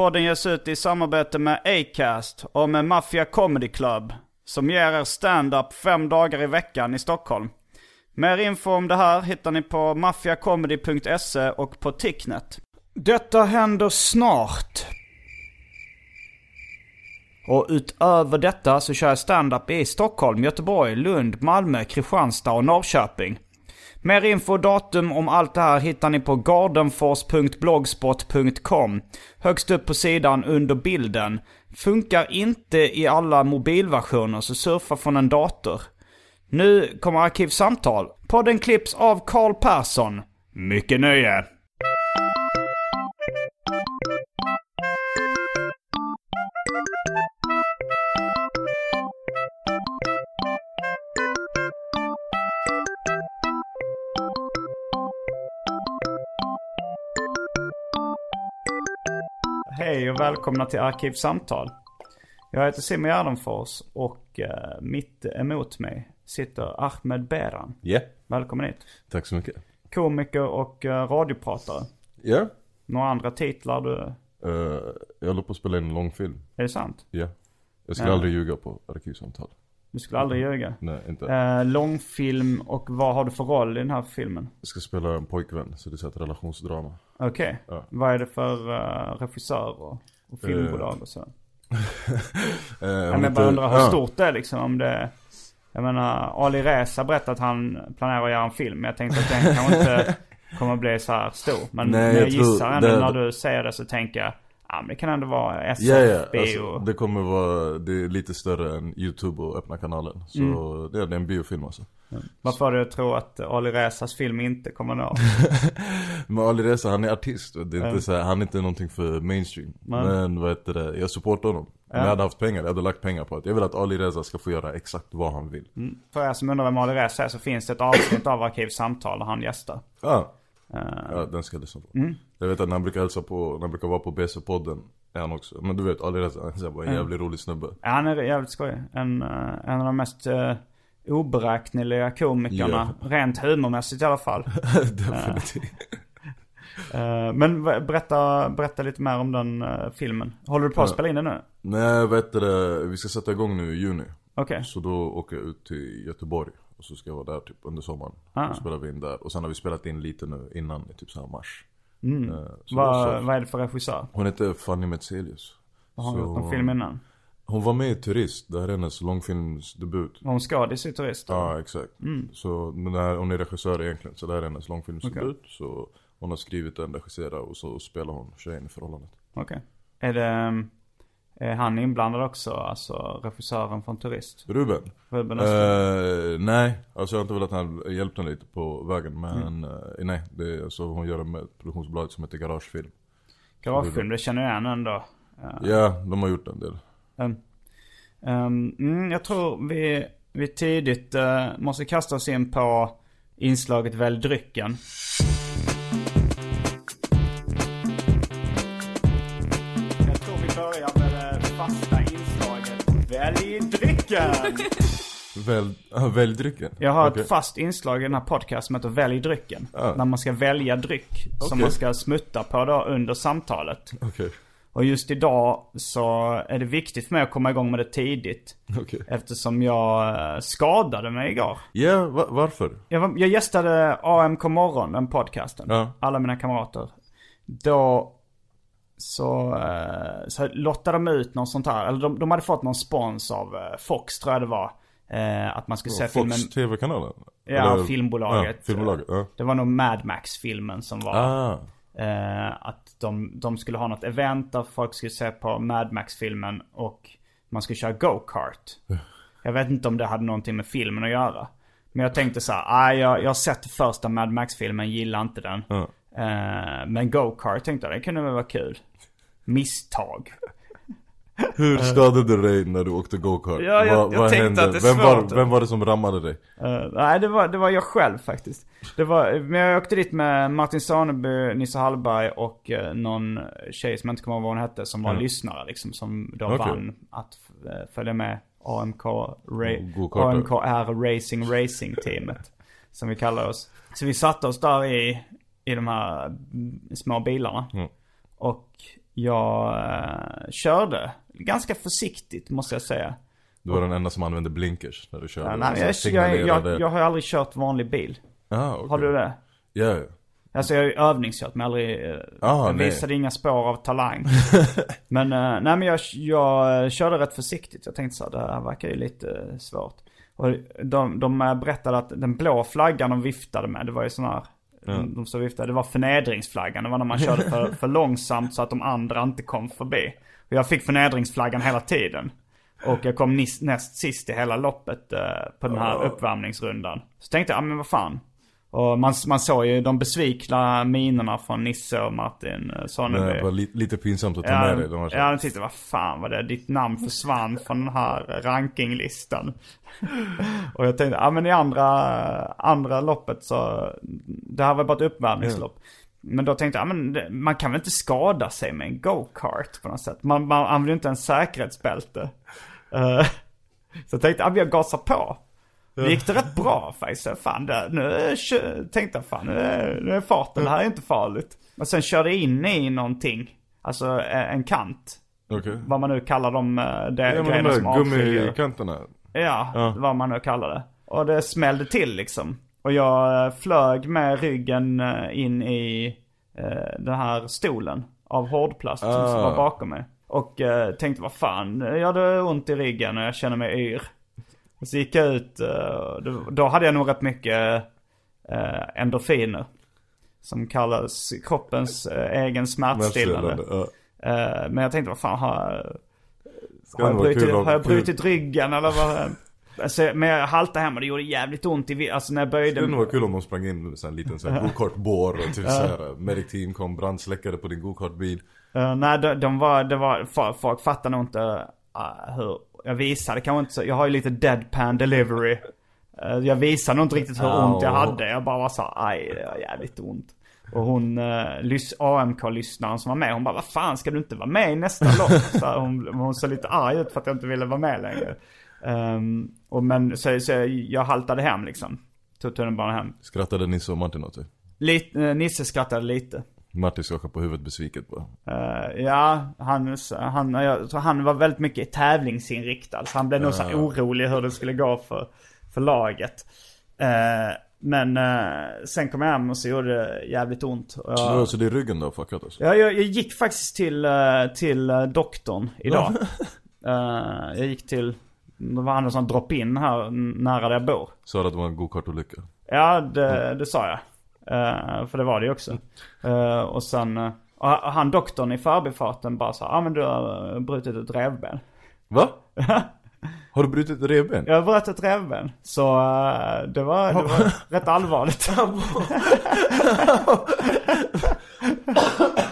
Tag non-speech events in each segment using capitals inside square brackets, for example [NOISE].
Podden ges ut i samarbete med Acast och med Mafia Comedy Club som ger er stand-up fem dagar i veckan i Stockholm. Mer info om det här hittar ni på maffiacomedy.se och på Ticknet. Detta händer snart. Och utöver detta så kör jag stand-up i Stockholm, Göteborg, Lund, Malmö, Kristianstad och Norrköping. Mer info och datum om allt det här hittar ni på gardenfors.blogspot.com. Högst upp på sidan under bilden. Funkar inte i alla mobilversioner så surfa från en dator. Nu kommer Arkivsamtal. Podden klipps av Karl Persson. Mycket nöje! Hej och välkomna till Arkivsamtal. Jag heter Simon Gärdenfors och eh, mitt emot mig sitter Ahmed Beran. Ja, Välkommen hit. tack så mycket. Komiker och eh, radiopratare. Ja, Några andra titlar du... eh, jag håller på att spela in en långfilm. Är det sant? Ja. Jag skulle Ja. aldrig ljuga på arkivsamtal. Du skulle aldrig ljuga. Nej, inte. Eh, långfilm och vad har du för roll i den här filmen? Jag ska spela en pojkvän, så det är ett relationsdrama. Okej. Ja. Vad är det för uh, regissör och, och filmbolag och så? [LAUGHS] Eh, jag inte- bara undrar hur ja. stort det är liksom. Om det, jag menar, Ali Reza berättade att han planerar att göra en film. Jag tänkte att den kanske inte [LAUGHS] kommer att bli så här stor. Men Nej, jag, jag gissar ändå det- när du säger det så tänker jag, ja men det kan ändå vara Ja, SFB ja. Alltså, och... det kommer vara, det är lite större än YouTube och öppna kanalen. Så Mm. det, är, det en biofilm alltså. Vad får du att tro att Ali Rezas film inte kommer nå? [LAUGHS] Men Ali Reza han är artist. Det är Ja. inte så här, han är inte någonting för mainstream. Nej. Men vad heter det, jag supportar honom. Om jag hade haft pengar, jag hade lagt pengar på att jag vill att Ali Reza ska få göra exakt vad han vill. För er som undrar vem Ali Reza är så finns det ett avsnitt av Arkivsamtal där han gästar. Ja. Eh, Ja, den ska jag lyssna på. Mm. Jag vet att när han brukar hälsa på, när han brukar vara på BC-podden är han också. Men du vet, Ali Reza, han är bara en jävligt rolig snubbe. Ja, han är jävligt skojig. En, eh, en av de mest uh, oberäkneliga komikerna. Rent humormässigt i alla fall. Definitivt. [LAUGHS] Eh, men berätta, berätta lite mer om den eh, filmen. Håller du på att Ja. spela in den nu? Nej, vet du vi ska sätta igång nu i juni. Okej. Så då åker jag ut till Göteborg. Och så ska jag vara där typ under sommaren. Ah. Då spelar vi in där. Och sen har vi spelat in lite nu innan i typ så här mars. Mm. Eh, så Vad, vad är det för regissör? Hon heter Fanny Metzelius. Har hon gjort någon film innan? Hon var med i Turist, det här är hennes långfilmsdebut. Var hon skådis i Turist? då? Ja, exakt. Så den här, hon är regissör egentligen, så det här är hennes långfilmsdebut. Så hon har skrivit den, regisserat och så spelar hon tjejen i förhållandet. Okej. Är det... Är han inblandad också? Alltså regissören från Turist? Ruben? Ruben? Eh, nej, alltså jag har inte velat att han hjälpt henne lite på vägen. Men Mm. eh, nej, det är, alltså, hon gör med ett produktionsbolag som heter Garagefilm. Garagefilm, det känner jag igen ändå. Ja, de har gjort en del. Um, um, mm, jag tror vi, vi tidigt eh, måste kasta oss in på inslaget Välj drycken. Drycken! [LAUGHS] Väl, ah, välj drycken? Jag har Okej. ett fast inslag i den här podcasten som heter Välj drycken. Ja. När man ska välja dryck som Okej. man ska smutta på då under samtalet. Okej, Och just idag så är det viktigt för mig att komma igång med det tidigt. okej. Eftersom jag eh, skadade mig igår. Ja, va, varför? Jag, var, jag gästade AMK morgon, den podcasten. Ja. Alla mina kamrater. Då så, eh, så lottade de ut någon sånt här, eller de, de hade fått någon spons av eh, Fox tror jag det var. Eh, att man skulle se filmen, Fox TV-kanalen? ja Eller- filmbolaget. Ja, filmbolaget, ja. Det var nog Mad Max-filmen som var. Ah, Eh, att de, de skulle ha något event där folk skulle se på Mad Max-filmen och man skulle köra go-kart. [SIGHS] Jag vet inte om det hade någonting med filmen att göra. Men jag tänkte så här, ah, jag, jag har sett första Mad Max-filmen, gillar inte den. ja. Eh, men go-kart tänkte jag, det kunde väl vara kul. Misstag. Hur skadade du dig när du åkte go-kart? Ja, jag- vad, jag vad hände? att det vem, var, vem var det som rammade dig? Eh, nej, det var, det var jag själv faktiskt. Det var, men jag åkte dit med Martin Soneby, Nisse Hallberg och eh, någon tjej som jag inte kommer ihåg vad hon hette, som var Ja. lyssnare liksom. Som då Okej. vann att eh, följa med AMK, ra-. AMKR Racing Racing teamet. som vi kallar oss. Så vi satte oss där i, i de här mm, små bilarna. Mm. Och jag eh, körde ganska försiktigt måste jag säga. Du var den enda som använde blinkers när du körde. Ja, nej, jag, jag, signalerade- jag, jag har ju aldrig kört vanlig bil. Ah, okej. Har du det? Ja, ja. Alltså jag har ju övningskört men aldrig, eh, Ah, jag nej. visade inga spår av talang. [LAUGHS] men, eh, nej men jag, jag eh, körde rätt försiktigt. Jag tänkte så här, det här verkar ju lite eh, svårt. Och de, de berättade att den blå flaggan de viftade med, det var ju sån här, de, de så viftade, det var förnedringsflaggan. Det var när man körde för, [LAUGHS] för långsamt så att de andra inte kom förbi. Och jag fick förnedringsflaggan hela tiden. Och jag kom näst sist i hela loppet eh, på den här uppvärmningsrundan. Så tänkte jag, ja men vad fan. Och man, man såg ju de besvikna minerna från Nisse och Martin eh, Sonneby. Det var li- lite pinsamt att ta Ja, med dig. De ja, jag tyckte vad fan var det? Ditt namn försvann från den här rankinglistan. [LAUGHS] och jag tänkte, ja men i andra, andra loppet så, det här var bara ett uppvärmningslopp. Men då tänkte jag, ja, men man kan väl inte skada sig med en go-kart på något sätt. Man, man använder ju inte en säkerhetsbälte. [LAUGHS] Så jag tänkte, ja jag gasar på. Det gick det rätt bra faktiskt. Fan, det, nu tänkte jag fan, nu är, nu är farten, det här är inte farligt. Och sen körde jag in i någonting. Alltså eh, en kant. Okej. Vad man nu kallar de eh, de Ja men de grejerna som där avskiljer. gummikanterna. Ja, Ja. vad man nu kallar det. Och det smällde till liksom. Och jag eh, flög med ryggen in i eh, den här stolen av hårdplast som Ah. var bakom mig. Och eh, tänkte vad fan, jag hade ont i ryggen och jag känner mig yr. Och så gick jag ut, eh, då, hade jag nog rätt mycket eh, endorfiner. Som kallas kroppens eh, egen smärtstillande. Ja. Men jag tänkte vad fan har har jag, brutit, har jag brutit ryggen eller vad? Alltså, men jag haltade hem och det gjorde jävligt ont i, alltså när jag böjde Det skulle nog vara kul om de sprang in med en liten sån här go-kart-bår och typ såhär medic team kom brandsläckare på din go-kart-bil. Eh, nej, de, de var, det var, folk fattar nog inte uh, hur, jag visade kanske inte så, jag har ju lite deadpan delivery. Eh, jag visade nog inte riktigt hur ont jag hade, jag bara var så aj det var jävligt ont. Och hon, uh, AMK-lyssnaren som var med, hon bara, vad fan ska du inte vara med i nästa lopp? [LAUGHS] Så hon, hon såg lite arg ut för att jag inte ville vara med längre. Ehm, och men så, så jag haltade hem liksom. Tog tunnelbanan hem. Skrattade Nisse och Martin åt dig? Lite, eh, Nisse skrattade lite. Martin skakade på huvudet besviket bara. Eh, ja, han, han, jag tror han var väldigt mycket tävlingsinriktad. Så han blev nog så orolig hur det skulle gå för, för laget. Eh, men eh, sen kom jag hem och så gjorde det jävligt ont. Jag, Så det är ryggen du har fuckat alltså? ja, jag, jag gick faktiskt till, till doktorn idag. [LAUGHS] Jag gick till, det var han sån drop-in här nära där jag bor. Sa du att det var en go-kart-olycka? Ja, det, det sa jag. Eh, för det var det ju också. Eh, och sen, uh, och han doktorn i förbifarten bara sa, ja ah, men du har brutit ett revben. [LAUGHS] Va? [LAUGHS] Har du brutit ett revben? Jag har brutit ett revben. Så det, var, det var [LAUGHS] rätt allvarligt.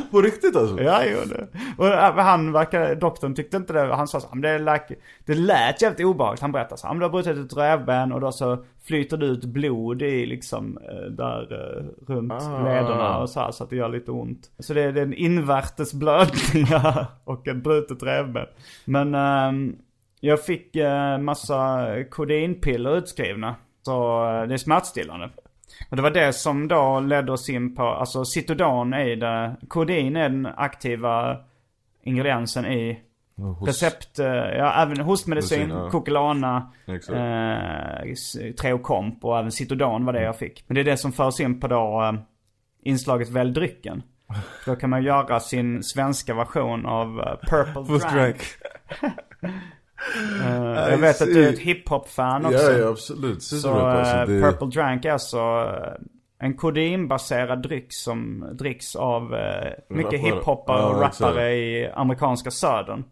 [LAUGHS] På riktigt alltså? ja, jo det. Och eh, han verkar, doktorn tyckte inte det. Han sa så, men det, lät, det lät jävligt obehagligt. Han berättade så, "Ja, men du har brutit ett revben och då så flyter det ut blod i liksom eh, där eh, runt Ah. lederna och så här så att det gör lite ont. Så det är, det är en invärtes blödning [LAUGHS] och ett brutet revben. Men ehm, Jag fick eh, massa kodinpiller utskrivna. Så det är smärtstillande. Och det var det som då ledde oss in på, alltså Citodan är det, kodin är den aktiva ingrediensen i hos- recept, eh, ja även hostmedicin, Medicin, ja. Coquelana, eh, Treokomp och även Citodan var det jag fick. Men det är det som förs in på då eh, inslaget Välj drycken. Då kan man göra sin svenska version av eh, Purple [LAUGHS] Drank. [LAUGHS] Eh, jag vet att du är ett hiphop-fan också. Ja, ja absolut. Så Så, alltså, eh, det, Purple Drank är alltså eh, en kodinbaserad dryck som dricks av mycket hiphoppare och rappare i amerikanska södern.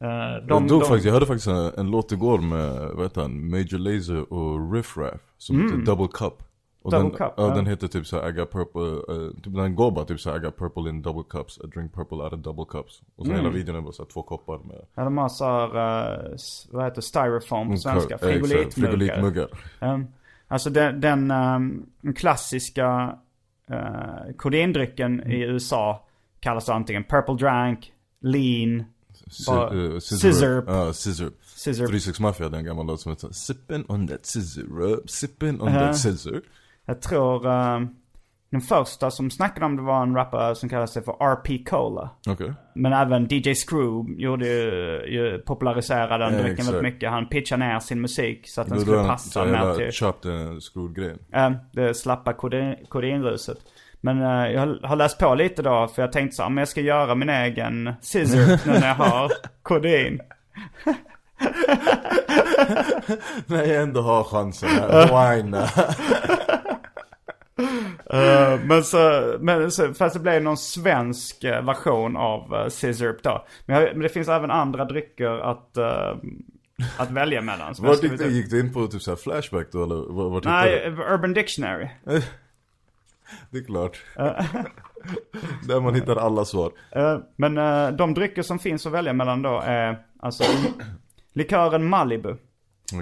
Eh, jag, de, de, faktiskt, jag hörde faktiskt en, en låt igår med, vad heter han, Major Lazer och Riff Raff. Som heter Double Cup. Och Mm. Double den, Cup, ja, ja. den heter typ såhär, I got purple, uh, typ den går bara typ såhär, I got purple in double cups, I drink purple out of double cups. Och så Mm. hela videon är bara såhär två koppar med ja, de har så här, eh, s- vad heter styrofoam på svenska? Ja, exakt, Frigolitmuggar. frigolitmuggar. Um, alltså den, den um, klassiska uh, kodindrycken i USA kallas antingen Purple Drank, Lean, Si- eh, Scissor. Ja, scissor. Scissor. 36 Mafia hade en gammal låt som heter Sippin' on that scissor, sippin' on Ja. that scissor. Jag tror uh, den första som snackade om det var en rappare som kallade sig för RP Cola. Okej. Men även DJ Screw gjorde ju, ju populariserade den drycken exakt. väldigt mycket. Han pitchade ner sin musik så att den skulle passa mer till Chopped and screwed grejen. eh, det slappa kodin- kodinruset. Men eh, jag har- har läst på lite då för jag tänkte så här, men jag ska göra min egen scissor nu när jag har [LAUGHS] kodin. [LAUGHS] När jag ändå har chansen, här, [LAUGHS] wine. Eh, men så, men så, fast det blev någon svensk eh, version av uh, Scissor då. Men, jag, men det finns även andra drycker att, eh, att välja mellan. [LAUGHS] Vart gick, upp. gick du in på typ såhär flashback då eller var- vart Nej, Urban Dictionary. du? [LAUGHS] Det är klart. [LAUGHS] Där man hittar alla svar. Eh, men eh, de drycker som finns att välja mellan då är alltså likören Malibu.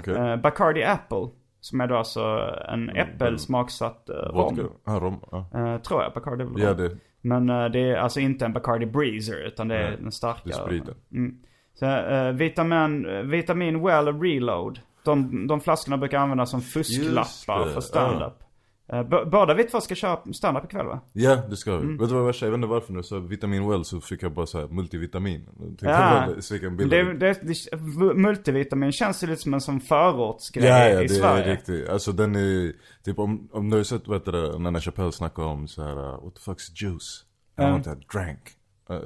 Eh, Bacardi Apple. Som är då alltså en äppelsmaksatt uh, rom. Vodka. Ah, rom. Ah. Eh, tror jag, Bacardi väl Ja rom. det, Men eh, det är alltså inte en Bacardi Breezer utan det är Nej, den starka. det är spriten. Mm. Så, eh, vitamin, eh, vitamin Well Reload. De, de flaskorna brukar användas som fusklappar för stand-up. Eh, b- båda vi två ska köra stand-up ikväll va? Ja det ska vi. Mm. Vet du vad värsta, jag vet inte varför nu så vitamin well så fick jag bara såhär multivitamin. Jag tänkte Ja. det, det, det, multivitamin känns ju lite som en sån förortsgrej Ja, ja i det Sverige. är riktigt. Alltså den är, typ om, om du har sett vad heter det, när Chappelle snackar om så här, uh, what the fuck's juice? I Ja. want that drank.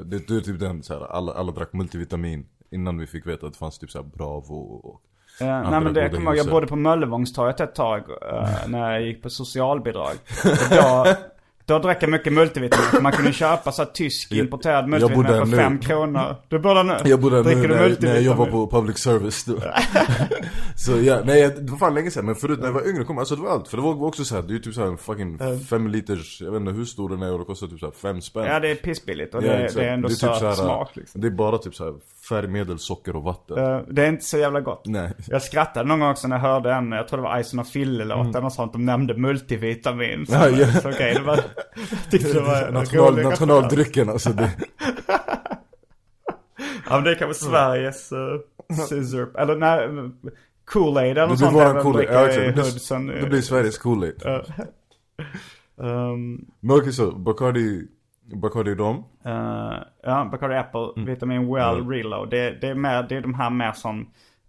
Det, det är typ den så här, alla, alla drack multivitamin innan vi fick veta att det fanns typ så här Bravo och Ja, nej men det goda kommer jag ihåg, jag bodde på Möllevångstorget ett tag eh, när jag gick på socialbidrag. [LAUGHS] Då, då drack jag mycket multivitamin. För man kunde köpa så här tysk Jag- importerad jag multivitamin för fem kronor. Du bor där nu? Jag bodde Dricker nu när, när jag jobbade på public service då. [LAUGHS] Så ja, nej jag- det var fan länge sedan men förut när jag var yngre kom alltså det var allt. För det var också så här, det är ju typ såhär en fucking fem liters, jag vet inte hur stor den är och det kostar typ såhär fem spänn. Ja det är pissbilligt och Ja, det, exakt. det är ändå det är typ såhär, smak liksom. Det är bara typ såhär färgmedel, socker och vatten. Eh, det är inte så jävla gott. Nej. Jag skrattade någon gång också när jag hörde en, jag tror det var Ison och Fille-låt eller något sånt. De nämnde multivitamin. Så, Mm. Ja, ja. så okej, det var, [LAUGHS] tyckte det var National, nationaldrycken alltså det, [LAUGHS] Ja men det är kanske Sveriges uh, scissor, eller nej, Kool-Aid eller det något blir sånt. våran där Kool-Aid. dricker Ja, exakt. Det blir, det blir Sveriges Kool-Aid. [LAUGHS] Um, Men okej så, Bacardi, Bacardi rom. eh, ja, Bacardi Apple, Mm. Vitamin Well Reload. Det, det, är mer, det är de här mer som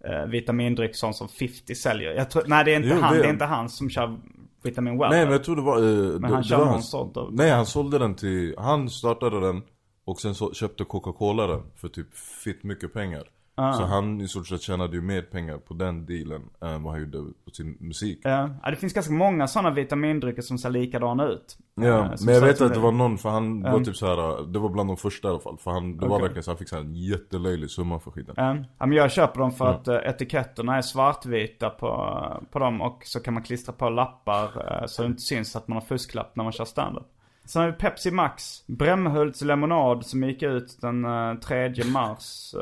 uh, vitamindryck sånt som 50 säljer. Jag tror, nej det är inte Jo, han, det det är inte han som kör Vitamin Well. Nej men jag tror det var... eh, Men det, han det kör var någon sånt av- Nej han sålde den till, han startade den och sen så köpte Coca-Cola den för typ fitt mycket pengar. Ah. Så han i stort sett tjänade ju mer pengar på den dealen än vad han gjorde på sin musik. Ja, ja, det finns ganska många sådana vitamindrycker som ser likadana ut. Ja, Eh, som men jag vet att det var någon, för han var Mm. typ så här. det var bland de första i alla fall. För han, det var Okej. verkligen så han fick så här en jättelöjlig summa för skiten. Ja, ja, men jag köper dem för att eh, etiketterna är svartvita på, på dem och så kan man klistra på lappar eh, så det inte syns att man har fusklapp när man kör standard. Sen har vi Pepsi Max. Brämhults lemonad som gick ut den uh, 3 mars.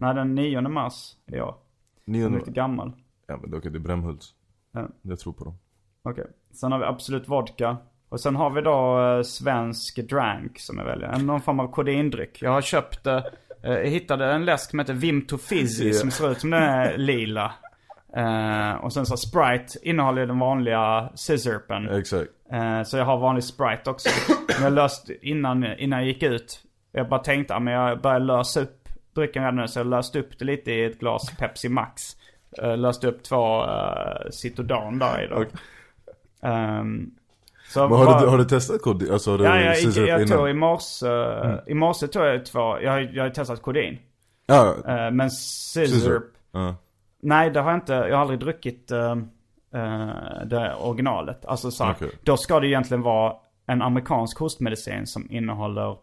Eh, nej, den 9 mars i år. Den är Nionde, lite gammal. ja men okej det är Brämhults. Ja. Jag tror på dem. Okej. Sen har vi Absolut Vodka. Och sen har vi då eh, Svensk Drank som jag väljer. Någon form av kodindryck. Jag har köpt uh, Eh, Jag hittade en läsk som heter Vimto Fizzy Ja. som ser ut som den är [LAUGHS] lila. Eh, och sen så Sprite innehåller ju den vanliga scissorpen. Exakt. Eh, så jag har vanlig Sprite också. Men jag löste innan, innan jag gick ut. Jag bara tänkte, ja, men jag börjar lösa upp drycken redan nu. Så jag löste upp det lite i ett glas Pepsi Max. Uh, löste upp två uh, Citodan där i då. Ehm, så Men har, vad- du, har du testat kod? Alltså Ja, jag, jag, jag tog i morse, Mm. i morse tog jag två, jag, har- jag har testat kodin. Ja, Eh, men scissor. scissor, Ja. nej det har jag inte, jag har aldrig druckit eh, eh, det originalet. Alltså så här, Okej. då ska det egentligen vara en amerikansk hostmedicin som innehåller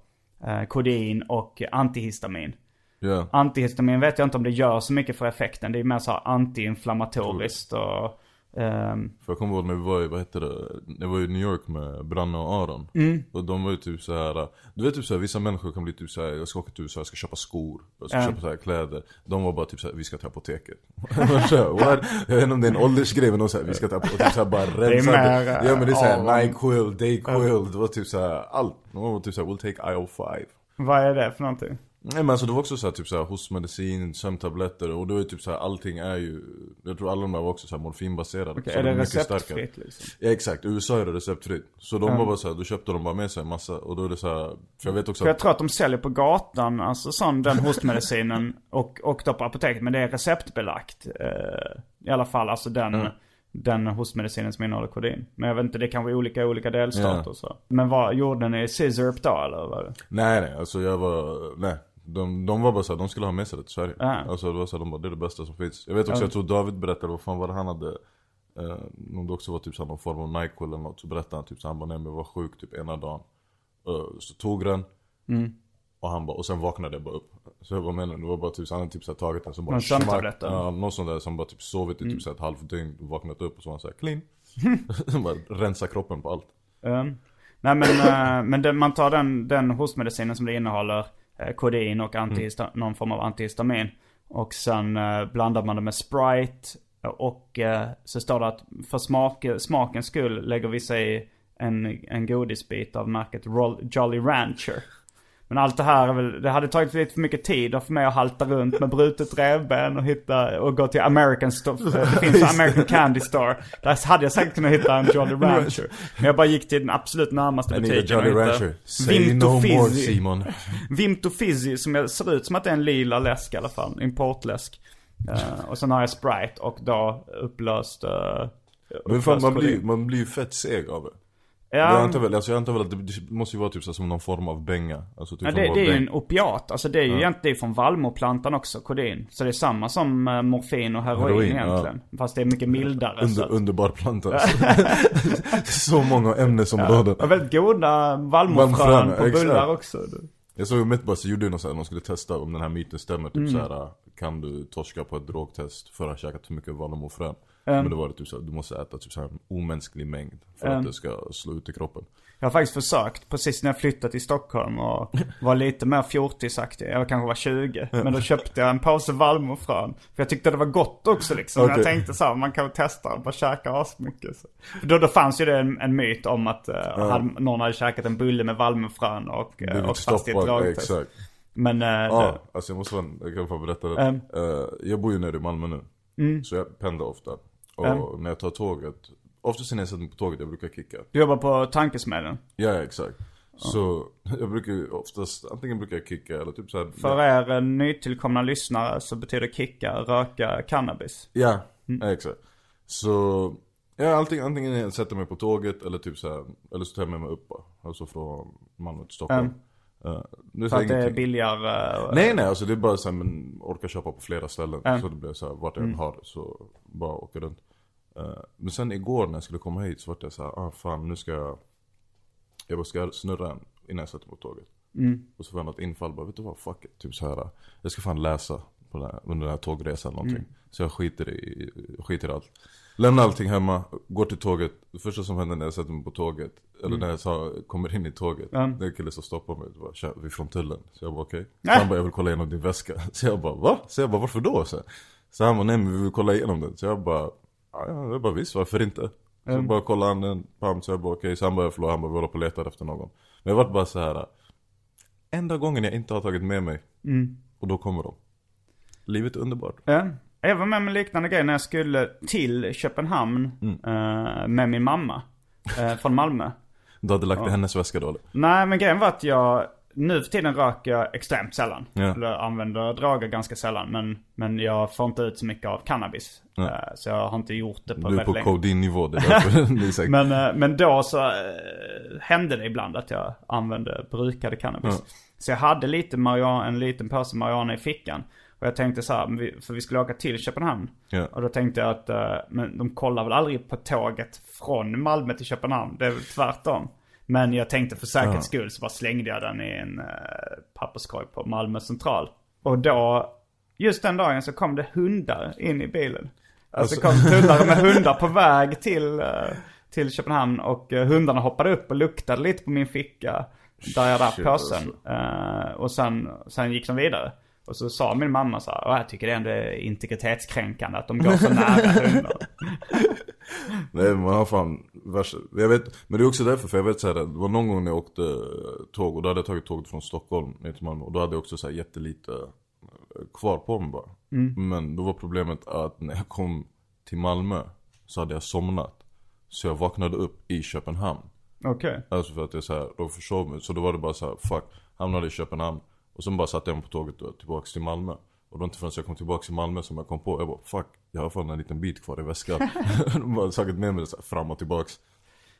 eh, kodin och antihistamin. Ja. Antihistamin vet jag inte om det gör så mycket för effekten. Det är mer så antiinflammatoriskt och... ehm, För jag kommer ihåg när vi var i, vad hette det? Jag var i New York med Branne och Aron. Mm. Och de var ju typ så här. Du vet typ så här, vissa människor kan bli typ så här, jag ska åka till USA, jag ska köpa skor, jag ska Ja. köpa så här kläder. De var bara typ så här, vi ska till apoteket. [LAUGHS] What? Jag vet inte om det är en åldersgrej men de säger vi ska till apoteket, typ så här bara rensa. ja men det är så Aron. här, Nyquil, Dayquil, det var typ så här, allt. De var typ så här, we'll take IO5. vad är det för någonting? Nej men alltså det var också så här, typ så här, hostmedicin, sömntabletter och då är typ så här, allting är ju Jag tror alla de där var också så här morfinbaserade Okej, så är de det mycket receptfritt starkare. liksom? Ja exakt, i USA är det receptfritt Så de var bara såhär, då köpte de bara med sig en massa och då är det så här, För jag vet också För jag att, tror att de säljer på gatan, alltså sån den hostmedicinen [LAUGHS] och, och då på apoteket. Men det är receptbelagt. Eh, I alla fall alltså den, Mm. den hostmedicinen som innehåller kodin. Men jag vet inte, det kan vara olika i olika delstater och så. Men vad, gjorde ni scissorup då eller? Vad? det? nej nej alltså jag var, nej de, de var bara såhär, de skulle ha med sig det till Sverige Ja. Alltså det var såhär, de bara, det är det bästa som finns Jag vet också, Ja. jag tror David berättade, vad fan var det han hade eh, Om det också var typ såhär, någon form av Nyquil eller något Så berättade han typ så han bara, nej men jag var sjuk typ ena dagen Eh, Så tog den Mm. Och han bara, och sen vaknade jag bara upp Så jag bara menar det var bara typ så han hade typ så här tagit den som bara Någon sömntablett? Ja, någon sån där som bara typ sovit i Mm. typ så här ett halvt dygn och vaknat upp och så var han såhär clean [LAUGHS] [LAUGHS] Bara rensa kroppen på allt Um, nej men, eh, men det, man tar den, den hostmedicinen som det innehåller eh, kodin och antihista, någon form av antihistamin. Och sen eh, blandar man det med Sprite. Och eh, så står det att för smak, smakens skull lägger vi sig en, en godisbit av märket Jolly Rancher. Men allt det här är väl, det hade tagit lite för mycket tid för mig att halta runt med brutet revben och hitta, och gå till American Store. [LAUGHS] Det finns American Candy Store. Där hade jag säkert kunnat hitta en Jolly [LAUGHS] Rancher. Men jag bara gick till den absolut närmaste butiken Jolly och hittade Rancher Say no more Fizzy. Simon [LAUGHS] Vimto Fizzy som jag, ser ut som att det är en lila läsk i alla fall. Importläsk. Eh, och sen har jag Sprite och då upplöst... Uh, Men fan, man blir, man blir ju fett seg av det Jag Ja, antar väl, alltså jag antar väl att det, måste ju vara typ så som någon form av bänga Alltså typ Ja, det, det är ju en opiat. Alltså det är ju egentligen det är från vallmoplantan också, kodin. Så det är samma som eh, morfin och heroin, Heroin, ja. egentligen. Fast det är mycket mildare. Under, att- underbar planta [LAUGHS] alltså. [LAUGHS] Så många ämnesområden Och väldigt goda Vallmofrön, på bullar också. Jag såg Mythbusters gjorde något såhär, de skulle testa om den här myten stämmer Mm. Typ såhär, kan du torska på ett drogtest för att ha käkat för mycket vallmofrön? Mm. Men då var det typ såhär, du måste äta typ såhär en omänsklig mängd för Mm. att det ska slå ut i kroppen Jag har faktiskt försökt, precis när jag flyttade till Stockholm och var lite mer fjortisaktig. Jag kanske var 20. Men då köpte jag en påse vallmofrön. För jag tyckte det var gott också liksom. Okej. Jag tänkte så här, man kan testa och bara käka asmycket. Så. Då, då fanns ju det en, en myt om att eh, hade, någon hade käkat en bulle med vallmofrön och, eh, och fast drogtest. exakt Men, eh, Ja, det, alltså jag måste vara, jag kan få berätta det. Mm. Eh, jag bor ju nere i Malmö nu. Så jag pendlar ofta. Och Mm. när jag tar tåget, oftast när jag sätter mig på tåget, jag brukar kicka. du jobbar på tankesmedjan. Ja, exakt. Så [LAUGHS] jag brukar ju oftast, antingen brukar jag kicka eller typ såhär. För er eh, nytillkomna lyssnare så betyder kicka röka cannabis. Ja, ja, exakt. Så, ja antingen, antingen jag sätter mig på tåget eller typ såhär, eller så tar jag med mig upp. Alltså från Malmö till Stockholm. Eh, är så För att det är ingenting- billigare. eh, Nej nej, alltså det är bara såhär, men orkar köpa på flera ställen. Ja. Så det blir såhär, vart jag än har det så bara åka runt. Eh, men sen igår när jag skulle komma hit så vart jag såhär, ah fan nu ska jag Jag bara, ska snurra en innan jag sätter mig på tåget? Och så får jag något infall, bara vet du vad, fuck it. Typ såhär, jag ska fan läsa på den här, under den här tågresan någonting. Så jag skiter i, skiter i allt. Lämnar allting hemma, går till tåget. Det första som händer när jag sätter mig på tåget, eller när jag sa, kommer in i tåget. Det är en kille som stoppar mig, bara, "Tja, vi är från tullen. Så jag bara okej. Så han bara, jag vill kolla igenom din väska. [LAUGHS] Så jag bara, va? Så jag bara, varför då? Så, så han bara, nej men vi vill kolla igenom den. Så jag bara, ja, ja jag bara visst, varför inte? Så bara kollade han den, pam, så jag bara okej. Så han bara, förlåt, han bara, vi håller på och letar efter någon. Men jag vart bara så här. Enda gången jag inte har tagit med mig Och då kommer de. Livet är underbart. Ja. Jag var med om en liknande grej när jag skulle till Köpenhamn eh, med min mamma. eh, från Malmö. [LAUGHS] Du hade lagt i hennes väska då eller? Nej men grejen var att jag, nu för tiden röker jag extremt sällan. Ja. Eller använder droger ganska sällan. Men, men jag får inte ut så mycket av cannabis. Ja. Eh, så jag har inte gjort det på Du är väldigt på länge. codeine-nivå, det är [LAUGHS] därför det är säkert. Men, eh, men då så eh, hände det ibland att jag använde, brukade cannabis. Så jag hade lite marijuana, en liten påse marijuana i fickan. Och jag tänkte så här, för vi skulle åka till Köpenhamn. Ja. Och då tänkte jag att, eh, men de kollar väl aldrig på tåget från Malmö till Köpenhamn. Det är väl tvärtom. Men jag tänkte för säkerhets Ja. skull så bara slängde jag den i en uh, papperskorg på Malmö central. Och då, just den dagen så kom det hundar in i bilen. Alltså, Alltså- kom [LAUGHS] tullare med hundar på väg till, eh, till Köpenhamn. Och eh, hundarna hoppade upp och luktade lite på min ficka. Där jag Shit, påsen. Eh, och sen, sen gick de vidare. Och så sa min mamma så här, "Åh, jag tycker det ändå är integritetskränkande att de går så nära hundar. [LAUGHS] Nej man har fan värsta, jag vet, men det är också därför för jag vet såhär, det var någon gång när jag åkte tåg och då hade jag tagit tåget från Stockholm ner till Malmö och då hade jag också såhär jättelite eh, kvar på mig bara. Men då var problemet att när jag kom till Malmö så hade jag somnat. Så jag vaknade upp i Köpenhamn. Okej. Alltså för att jag såhär, då försov mig. Så då var det bara såhär, fuck, hamnade i Köpenhamn. Och sen bara satte jag mig på tåget och tillbaks till Malmö. Och då inte förrän jag kom tillbaks till Malmö som jag kom på, jag bara fuck, jag har fan en liten bit kvar i väskan. [LAUGHS] [LAUGHS] De bara tagit med mig det fram och tillbaks.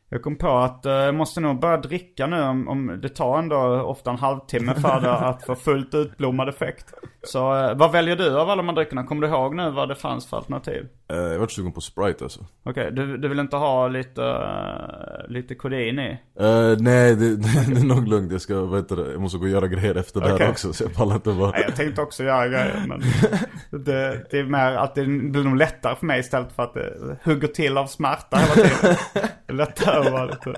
Jag kom på att eh, jag måste nog börja dricka nu om, om det tar ändå ofta en halvtimme för det [LAUGHS] att få fullt utblommad effekt. Så eh, vad väljer du av alla de här dryckerna? Kommer du ihåg nu vad det fanns för alternativ? Eh, jag vart sugen på Sprite alltså. Okej, du, du vill inte ha lite, uh, lite kodein i? Eh, nej, det, [LAUGHS] det är nog lugnt. Jag ska, vad heter det, jag måste gå och göra grejer efter det Okej. här också. Så jag pallar inte bara. Nej, jag tänkte också göra grejer men [LAUGHS] det, det är mer att det blir nog lättare för mig istället för att det hugger till av smärta hela tiden. [LAUGHS] Det lättare att vara lite...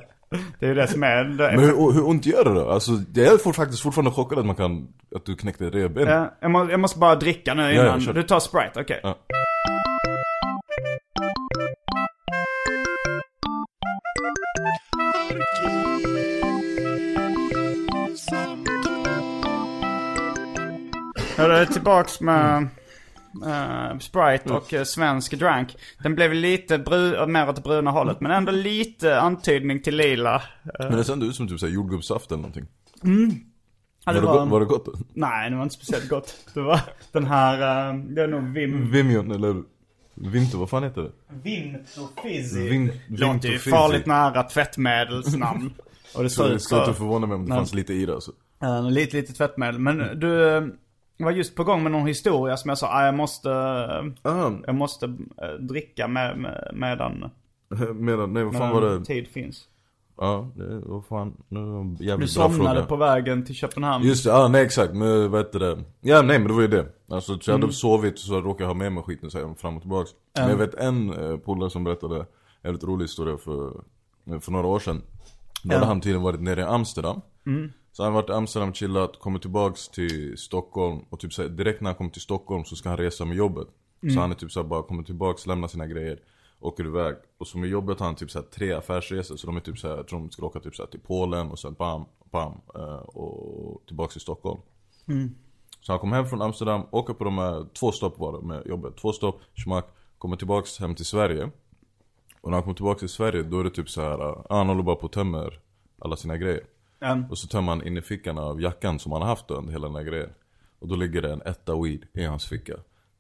Det är ju det som är... Det, Men hur, hur ont gör det då? Alltså, jag är fort, faktiskt fortfarande chockad att man kan, att du knäckte revben. Ja, jag, må, jag måste bara dricka nu innan. ja, kör. du tar Sprite, okej. Ja. Hörru, tillbaks med eh, Sprite och uh, svensk drank. Den blev lite bru- mer åt det bruna hållet, men ändå lite antydning till lila. Eh, Men det ser ut som typ såhär jordgubbssaft eller någonting. ja, Var det, gott, var det gott? Nej, det var inte speciellt gott. Det var den här, uh, det är nog Vim... Vimion eller Vinto, vad fan heter det? Vinto Fizzy. Vin- Låter ju farligt nära tvättmedelsnamn. [LAUGHS] och det Så det skulle inte förvåna mig om det fanns lite i det alltså. Uh, lite, lite tvättmedel. Men du eh, var just på gång med någon historia som jag sa, ah, jag måste, Ah, jag måste eh, dricka med, med, medan, [LAUGHS] medan, nej vad fan medan var det? tid finns. Ja, det, vad fan, nu var Du jävligt bra somnade fråga. på vägen till Köpenhamn. Just det, ja nej exakt, men vad heter det? Ja nej men det var ju det. Alltså så jag Mm. hade sovit så jag råkade ha med mig skiten så fram och tillbaks. Men jag vet en eh, polare som berättade en väldigt rolig historia för, för några år sedan. Då hade han tydligen varit nere i Amsterdam. Mm. Så han har varit i Amsterdam, chillat, kommit tillbaks till Stockholm och typ så här, direkt när han kommer till Stockholm så ska han resa med jobbet. Mm. Så han är typ så här, bara kommer tillbaks, lämnar sina grejer, åker iväg. Och så med jobbet har han typ så här, tre affärsresor. Så de är typ så här, jag tror de ska åka typ så här, till Polen och sen bam, bam eh, och tillbaks till Stockholm. Så han kom hem från Amsterdam, åker på de här, två stopp var det med jobbet. Två stopp, schmack, kommer tillbaks hem till Sverige. Och när han kommer tillbaks till Sverige då är det typ så här, ah, han håller bara på och tömmer alla sina grejer. Mm. Och så tömmer han in i fickan av jackan som han har haft under hela den här grejen. Och då ligger det en etta weed i hans ficka.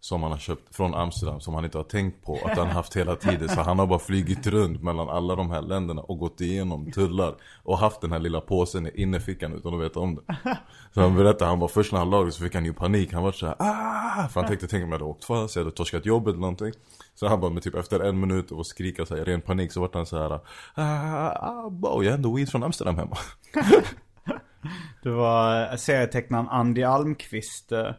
Som han har köpt från Amsterdam, som han inte har tänkt på att han haft hela tiden. Så han har bara flygit runt mellan alla de här länderna och gått igenom tullar. Och haft den här lilla påsen i innerfickan utan att veta om det. Så han berättade, han var först när han lagade så fick han ju panik. Han var så här, ah! För han tänkte, tänk om jag hade åkt fast, jag hade torskat jobbet eller någonting. Så han bara, med typ efter en minut och skrika så här, i ren panik så vart han så här, ah, ah, wow, jag är ändå weed från Amsterdam hemma. [LAUGHS] Det var serietecknaren Andy Almqvist, eh,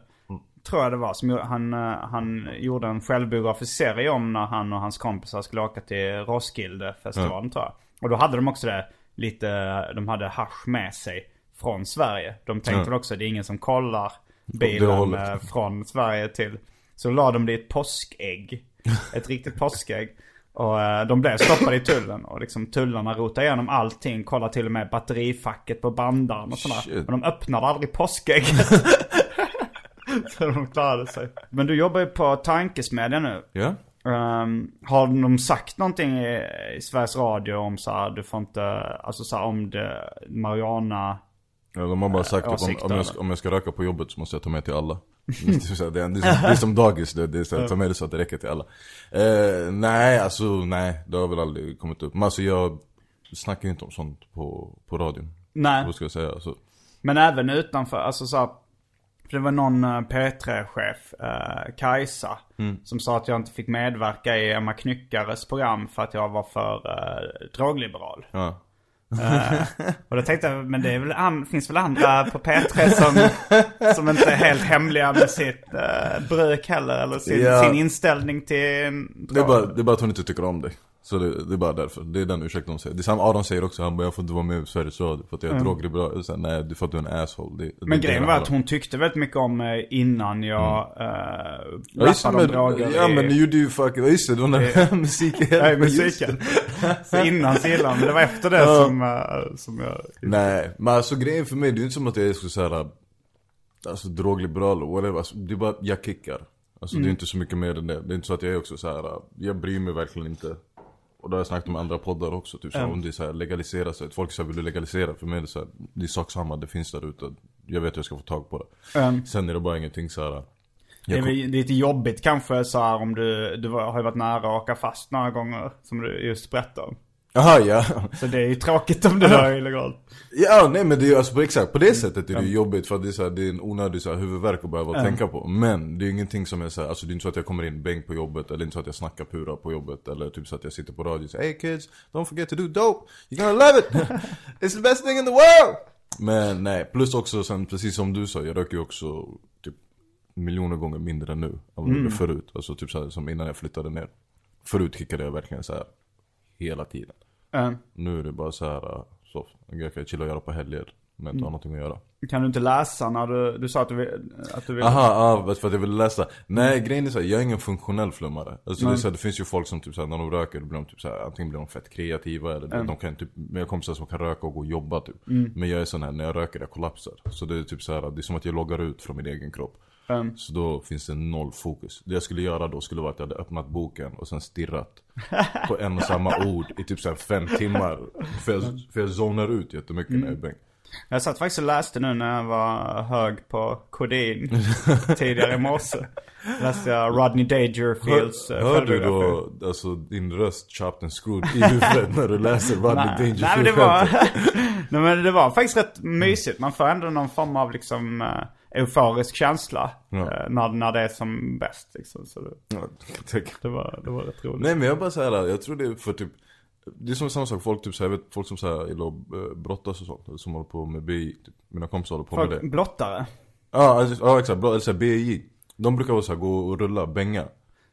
tror jag det var, som han, eh, han gjorde en självbiografisk serie om när han och hans kompisar skulle åka till Roskilde-festivalen tror jag. Och då hade de också det lite, de hade hasch med sig från Sverige. De tänkte väl också, det är ingen som kollar bilen eh, från Sverige till. Så la de det i ett påskägg. [LAUGHS] Ett riktigt påskägg. Och eh, de blev stoppade i tullen. Och liksom tullarna rotade igenom allting. Kollade till och med batterifacket på bandaren och sådär. Men de öppnade aldrig påskägget. [LAUGHS] [LAUGHS] så de klarade sig. Men du jobbar ju på Tankesmedjan nu. Ja? Ehm, har de sagt någonting i, i Sveriges Radio om så här, du får inte, alltså så här, om det, Mariana Ja, de har bara sagt att om, om, jag, ska- om jag ska röka på jobbet så måste jag ta med till alla. det, är det, är, det är som dagis, det, det är så här, ta med det så att det räcker till alla. Eh, nej, alltså nej, det har väl aldrig kommit upp. Men alltså jag snackar ju inte om sånt på, på radion. Nej. Vad ska jag säga? Alltså, Men även utanför, alltså så här, för det var någon eh, P3-chef, eh, Kajsa, som sa att jag inte fick medverka i Emma Knyckares program för att jag var för eh, drogliberal. ja. Eh, och då tänkte jag, men det väl finns väl andra på P3 som, som inte är helt hemliga med sitt eh, bruk heller, eller sin, Ja. sin inställning till en Det är, bara, det är bara att hon inte tycker om dig. Så det, det är bara därför. Det är den ursäkten hon säger. Det är samma Aron säger också, han bara jag får inte vara med i Sveriges Radio för att jag är drogliberal. Jag säger, Nej, är för att du är en asshole. Det, det Men grejen var att hon tyckte väldigt mycket om mig innan jag mm. Ja just det, rappade om men, droger ja men du gjorde ju fucking, ja just det, det var när [LAUGHS] musiken Ja, just musiken. [LAUGHS] Så innan så gillade men det var efter det Ja. som, eh, som jag... Nej, men alltså grejen för mig, det är inte som att jag skulle säga Alltså drogliberal eller whatever, alltså, det är bara, jag kickar Alltså Mm. det är inte så mycket mer än det, det är inte så att jag är också så här. jag bryr mig verkligen inte Och det har jag snackat om andra poddar också, typ så här, om det är så här, legalisera sig, folk säger vill du legalisera? För mig är det så här, det är sak samma, det finns där ute Jag vet hur jag ska få tag på det Um, Sen är det bara ingenting så här. det är lite jobbigt kanske så här om du, du har ju varit nära att åka fast några gånger, som du just berättade om. Jaha ja. Så det är ju tråkigt om det är illegalt. Ja nej men det är ju alltså på exakt, på det sättet är det ju jobbigt för att det är, så här, det är en onödig så här, huvudvärk att behöva tänka på. Men det är ju ingenting som är så här, alltså det är inte så att jag kommer in bänk på jobbet eller inte så att jag snackar pura på jobbet Eller typ så att jag sitter på radio och säger Hey kids, don't forget to do dope, you're gonna love it! [LAUGHS] It's the best thing in the world! Men nej, plus också sen precis som du sa, jag röker ju också typ miljoner gånger mindre än nu än vad jag gjorde förut. Alltså typ så här, som innan jag flyttade ner. Förut kickade jag verkligen så här hela tiden Um, nu är det bara så här, äh, så, grej kan jag chilla och göra på helger. Men jag inte har någonting att göra. kan du inte läsa när du, du sa att du vill, att du vill... Aha, ah, för att jag vill läsa. Nej grejen är såhär, jag är ingen funktionell flummare. Alltså det, är så här, det finns ju folk som typ såhär, när de röker, då blir de typ såhär, antingen blir de fett kreativa eller de kan typ, jag har kompisar som kan röka och gå och jobba typ. Men jag är sån här, när jag röker jag kollapsar. Så det är typ såhär, det är som att jag loggar ut från min egen kropp. Um, Så då finns det noll fokus. Det jag skulle göra då skulle vara att jag hade öppnat boken och sen stirrat [LAUGHS] på en och samma ord i typ såhär fem timmar. För jag, för jag zonar ut jättemycket när jag är bänk. jag satt faktiskt och läste nu när jag var hög på kodein [LAUGHS] tidigare i morse. Läste jag Rodney Dangerfields eh, Hör du då alltså din röst chopped and screwed i huvudet när du läser Rodney Dangerfield nej men det var, [LAUGHS] nej men det var faktiskt rätt mysigt. Man får ändå någon form av liksom uh, euforisk känsla. Ja. eh, när, när det är som bäst liksom. Så det, Ja, det, var, det var rätt roligt. Nej men jag bara säger jag tror det är för typ Det är som samma sak, folk typ så här, jag vet folk som säger gillar att brottas och sånt, som håller på med BI, typ, mina kompisar håller på med Folk, det blottare. Ja, alltså, ja exakt, eller så här, BI De brukar vara så här, gå och rulla, bänga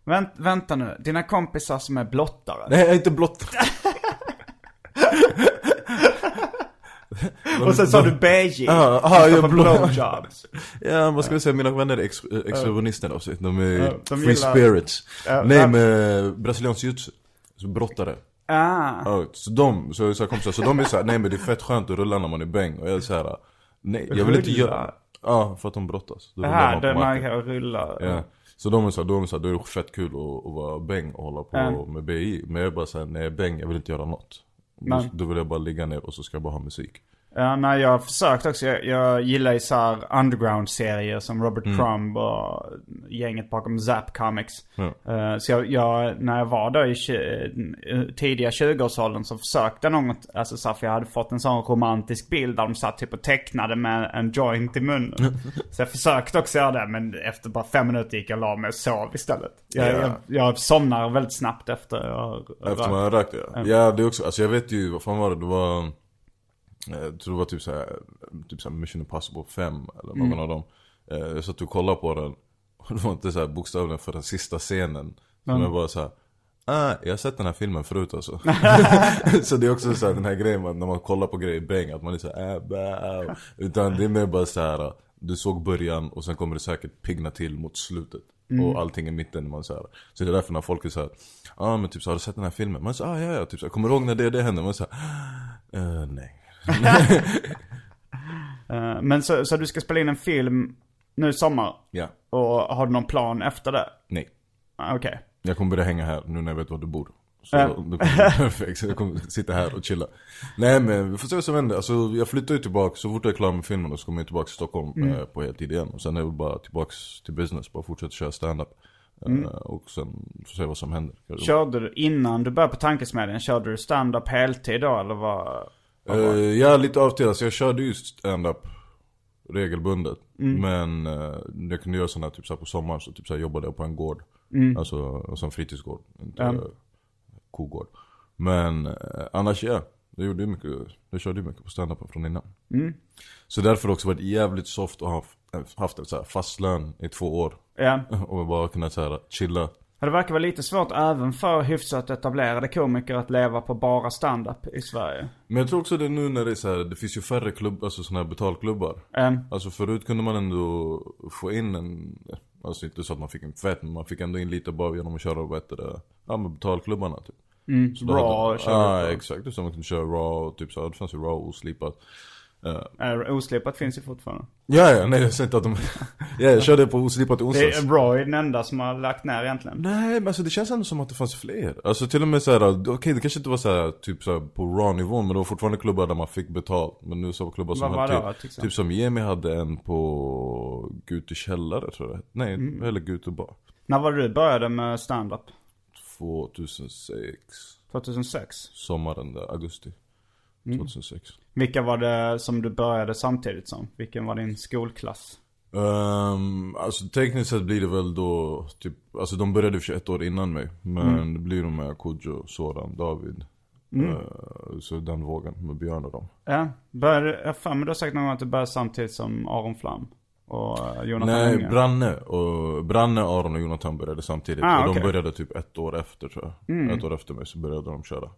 Vänt, vänta nu, dina kompisar som är blottare. Nej jag är inte blott [LAUGHS] Och sen sa du BJ. Ja, aha, jag blå-. Ja, vad ska vi säga, mina vänner är ex av sig. De är Ja, de free gillar- spirits. Ja, Nej men brasiliansk jiu-jitsu. Så brottare. Ah. Ja, så de, så, så, kompisar, så de är såhär, nej men det är fett skönt att rulla när man är bäng. Och jag är såhär, nej jag vill inte göra Ja, för att de brottas. Då Aha, man man kan rulla. Ja. Så de är såhär, de är såhär, då är det fett kul att, att vara bäng och hålla på Ja. med BI. Men jag är bara såhär, är bäng, jag vill inte göra något. Då, då vill jag bara ligga ner och så ska jag bara ha musik. Ja, nej, jag har försökt också. Jag, jag gillar ju så här underground-serier som Robert Crumb och gänget bakom Zap Comics. Ja. Eh, så jag, jag, när jag var då i eh, tidiga 20-årsåldern så försökte jag något, alltså så här, för jag hade fått en sån romantisk bild där de satt typ och tecknade med en joint i munnen. [LAUGHS] så jag försökte också göra det, men efter bara fem minuter gick jag och la mig och sov istället. Jag, Ja. jag, jag somnar väldigt snabbt efter jag Efter man har rökt ja. Ja det är också, alltså jag vet ju, vad fan var det? Det var eh, Jag tror det var typ såhär, typ såhär Mission Impossible 5 eller någon av dem Eh, Jag satt och kollade på den [LAUGHS] Och det var inte såhär bokstavligen för den sista scenen Som jag bara såhär Ah, jag har sett den här filmen förut alltså. [LAUGHS] så det är också så här, den här grejen när man kollar på grejer bang, att man är såhär äh, bah. Utan det är mer bara så här. Du såg början och sen kommer det säkert pigna till mot slutet. Och allting i mitten man så här. Så det är därför när folk är såhär, ja ah, men typ så har du sett den här filmen? Man säger ah, ja ja, typ så här, kommer du ihåg när det det hände? Man säger eh, nej. Eh, Men så, så du ska spela in en film Nu i sommar. Ja. Och har du någon plan efter det? Nej. Ah, Okej. Jag kommer börja hänga här nu när jag vet var du bor. Så Ja. det kommer [LAUGHS] perfekt. Så jag kommer sitta här och chilla. Nej men vi får se vad som händer. Alltså jag flyttar ju tillbaka, så fort jag är klar med filmen så kommer jag tillbaka till Stockholm Mm. eh, på heltid igen. Och sen är det bara tillbaks till business, bara fortsätta köra stand-up. Mm. Eh, och sen får se vad som händer. Körde du, innan du började på Tankesmedjan, körde du stand-up heltid då eller vad? Uh, ja, lite av till. Alltså jag körde ju stand-up regelbundet. Mm. Men uh, jag kunde göra sådana typ så på sommaren så typ så jobbade jag på en gård. Alltså, alltså en fritidsgård. Inte Mm. Kogård. Men uh, annars ja. Jag gjorde mycket, jag körde ju mycket på stand-up från innan. Mm. Så därför har det också varit jävligt soft att ha haft, haft en så här fast lön i två år. Ja. [LAUGHS] Och bara kunna så här chilla. Det verkar vara lite svårt även för hyfsat etablerade komiker att leva på bara stand-up i Sverige. Men jag tror också det nu när det är så här, det finns ju färre klubbar, alltså sådana här betalklubbar. Um, Alltså förut kunde man ändå få in en, alltså inte så att man fick en fett, men man fick ändå in lite bara genom att köra, vad heter det, ja med betalklubbarna typ. mm, Så raw hade- körde Ja på. exakt, som man kunde köra raw, och typ så, det fanns ju raw oslipat. Uh, Uh, oslipat finns ju fortfarande. ja ja, nej jag säger inte att de, ja jag körde på oslipat i Det onsdags. är raw är den enda som har lagt ner egentligen. Nej men alltså det känns ändå som att det fanns fler. Alltså till och med såhär, okej det kanske inte var såhär typ såhär på raw nivån men det var fortfarande klubbar där man fick betalt. Men nu så var klubbar som var hade det typ, typ som Jemi hade en på Gute källare tror jag Nej, Mm. eller Gute bar. När var det du började med stand-up? 2006 2006? Sommaren där, augusti Mm. 2006 Vilka var det som du började samtidigt som? Vilken var din skolklass? Um, alltså tekniskt sett blir det väl då typ, alltså de började för ett år innan mig Men Mm. det blir de med Kodjo, Soran, David Eh, Så den vågen med Björn och dem Ja, började, jag för mig du har sagt någon gång att du började samtidigt som Aron Flam och eh, Jonathan Nej, Unge. Branne och Branne, Aron och Jonathan började samtidigt Ah, och okej. de började typ ett år efter tror jag Ett år efter mig så började de köra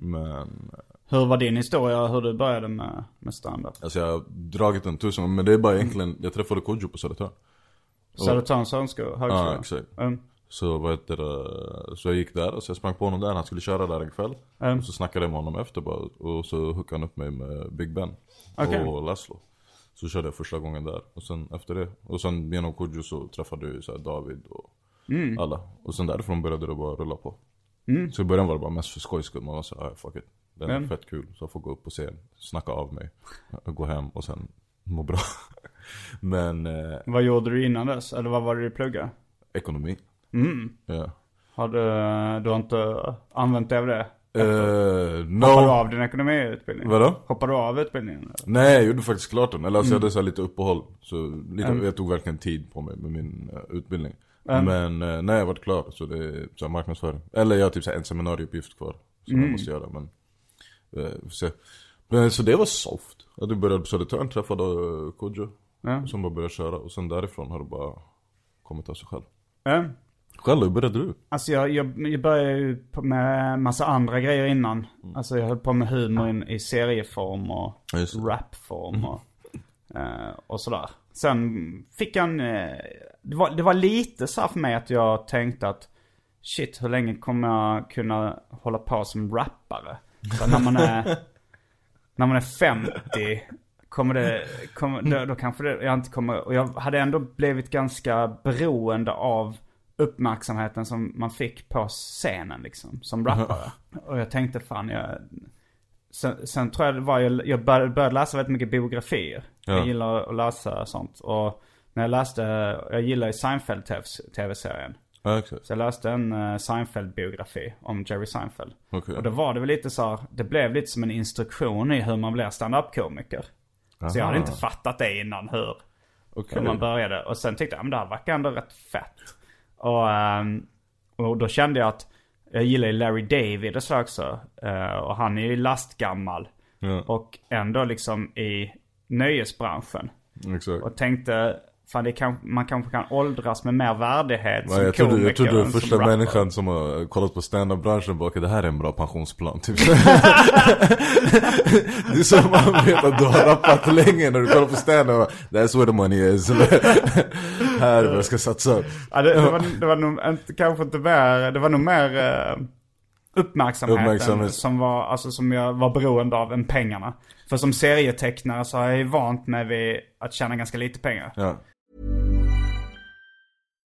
Men, Hur var din historia, hur du började med, med stand-up? alltså jag har dragit den tusen men det är bara egentligen, jag träffade Kodjo på Södertörn Södertörns högsko- högskola? Ja, exakt Mm. Så vad heter det, så jag gick där och så jag sprang på honom där, han skulle köra där en kväll Mm. Och så snackade jag med honom efter bara, och så hookade han upp mig med Big Ben Okej. och Laszlo Så körde jag första gången där, och sen efter det, och sen genom Kodjo så träffade jag så David och Mm. alla Och sen därifrån började det bara rulla på Så i början var det bara mest för skojs skull, man var såhär, fuck it Den är Mm. fett kul, så jag får gå upp på scen, snacka av mig, gå hem och sen må bra [LAUGHS] Men, eh, Vad gjorde du innan dess? Eller vad var det du pluggade? ekonomi Mm. Ja Har du, du har inte använt dig av det? Eh, Hoppade du no. av din ekonomiutbildning? Vadå? Hoppade du av utbildningen? eller? Nej, jag gjorde faktiskt klart den. Eller alltså Mm. jag hade så här lite uppehåll. Så lite, jag tog verkligen tid på mig med min eh, utbildning. Mm. Men uh, när jag varit klar så det är så marknadsföring. Eller jag har typ så en seminarieuppgift kvar. Som Mm. jag måste göra. Men, uh, så, men, så det var soft. Att du började på Södertörn, träffade uh, Kodjo. Ja. Som bara började köra. Och sen därifrån har det bara kommit av sig själv. Ja. Själv, hur började du? Alltså jag, jag, jag började ju med massa andra grejer innan. Mm. Alltså jag höll på med humor in, i serieform och Ja, rapform och, eh, och sådär. Sen fick eh, det, var, det var lite så här för mig att jag tänkte att shit hur länge kommer jag kunna hålla på som rappare? Så när man är, när man är 50 kommer det, kommer, då, då kanske det, jag inte kommer, och jag hade ändå blivit ganska beroende av uppmärksamheten som man fick på scenen liksom, som rappare. Och jag tänkte fan jag, sen, sen tror jag det var, jag, jag började, började läsa väldigt mycket biografier. Ja. Jag gillar att läsa sånt. Och när jag läste, jag gillar ju Seinfeld tv-serien. Ja, exakt. Så jag läste en uh, Seinfeld-biografi om Jerry Seinfeld. Okej. Och då var det väl lite så här, det blev lite som en instruktion i hur man blir stand-up-komiker. Så jag hade inte fattat det innan hur, Okej. hur man började. Och sen tyckte jag, men det här verkar ändå rätt fett. Och, ehm, och då kände jag att jag gillar ju Larry David och så också. Eh, och han är ju lastgammal. Ja, Och ändå liksom i nöjesbranschen. exakt. Och tänkte, fan det kan, man kanske kan åldras med mer värdighet Nej, som jag trodde, jag trodde än den som första rapper. människan som har kollat på stand-up-branschen bara, "Okej, det här är en bra pensionsplan typ. [LAUGHS] det är som man vet att du har rappat länge när du kollar på stand-up. That's where the money is. [LAUGHS] här är vad jag ska satsa. Ja, det, det, var, det var nog inte, kanske inte mer, det var nog mer eh, uppmärksamheten Uppmärksamhet. som var, alltså som jag var beroende av än pengarna. För som serietecknare så har jag ju vant mig vid att tjäna ganska lite pengar. Ja.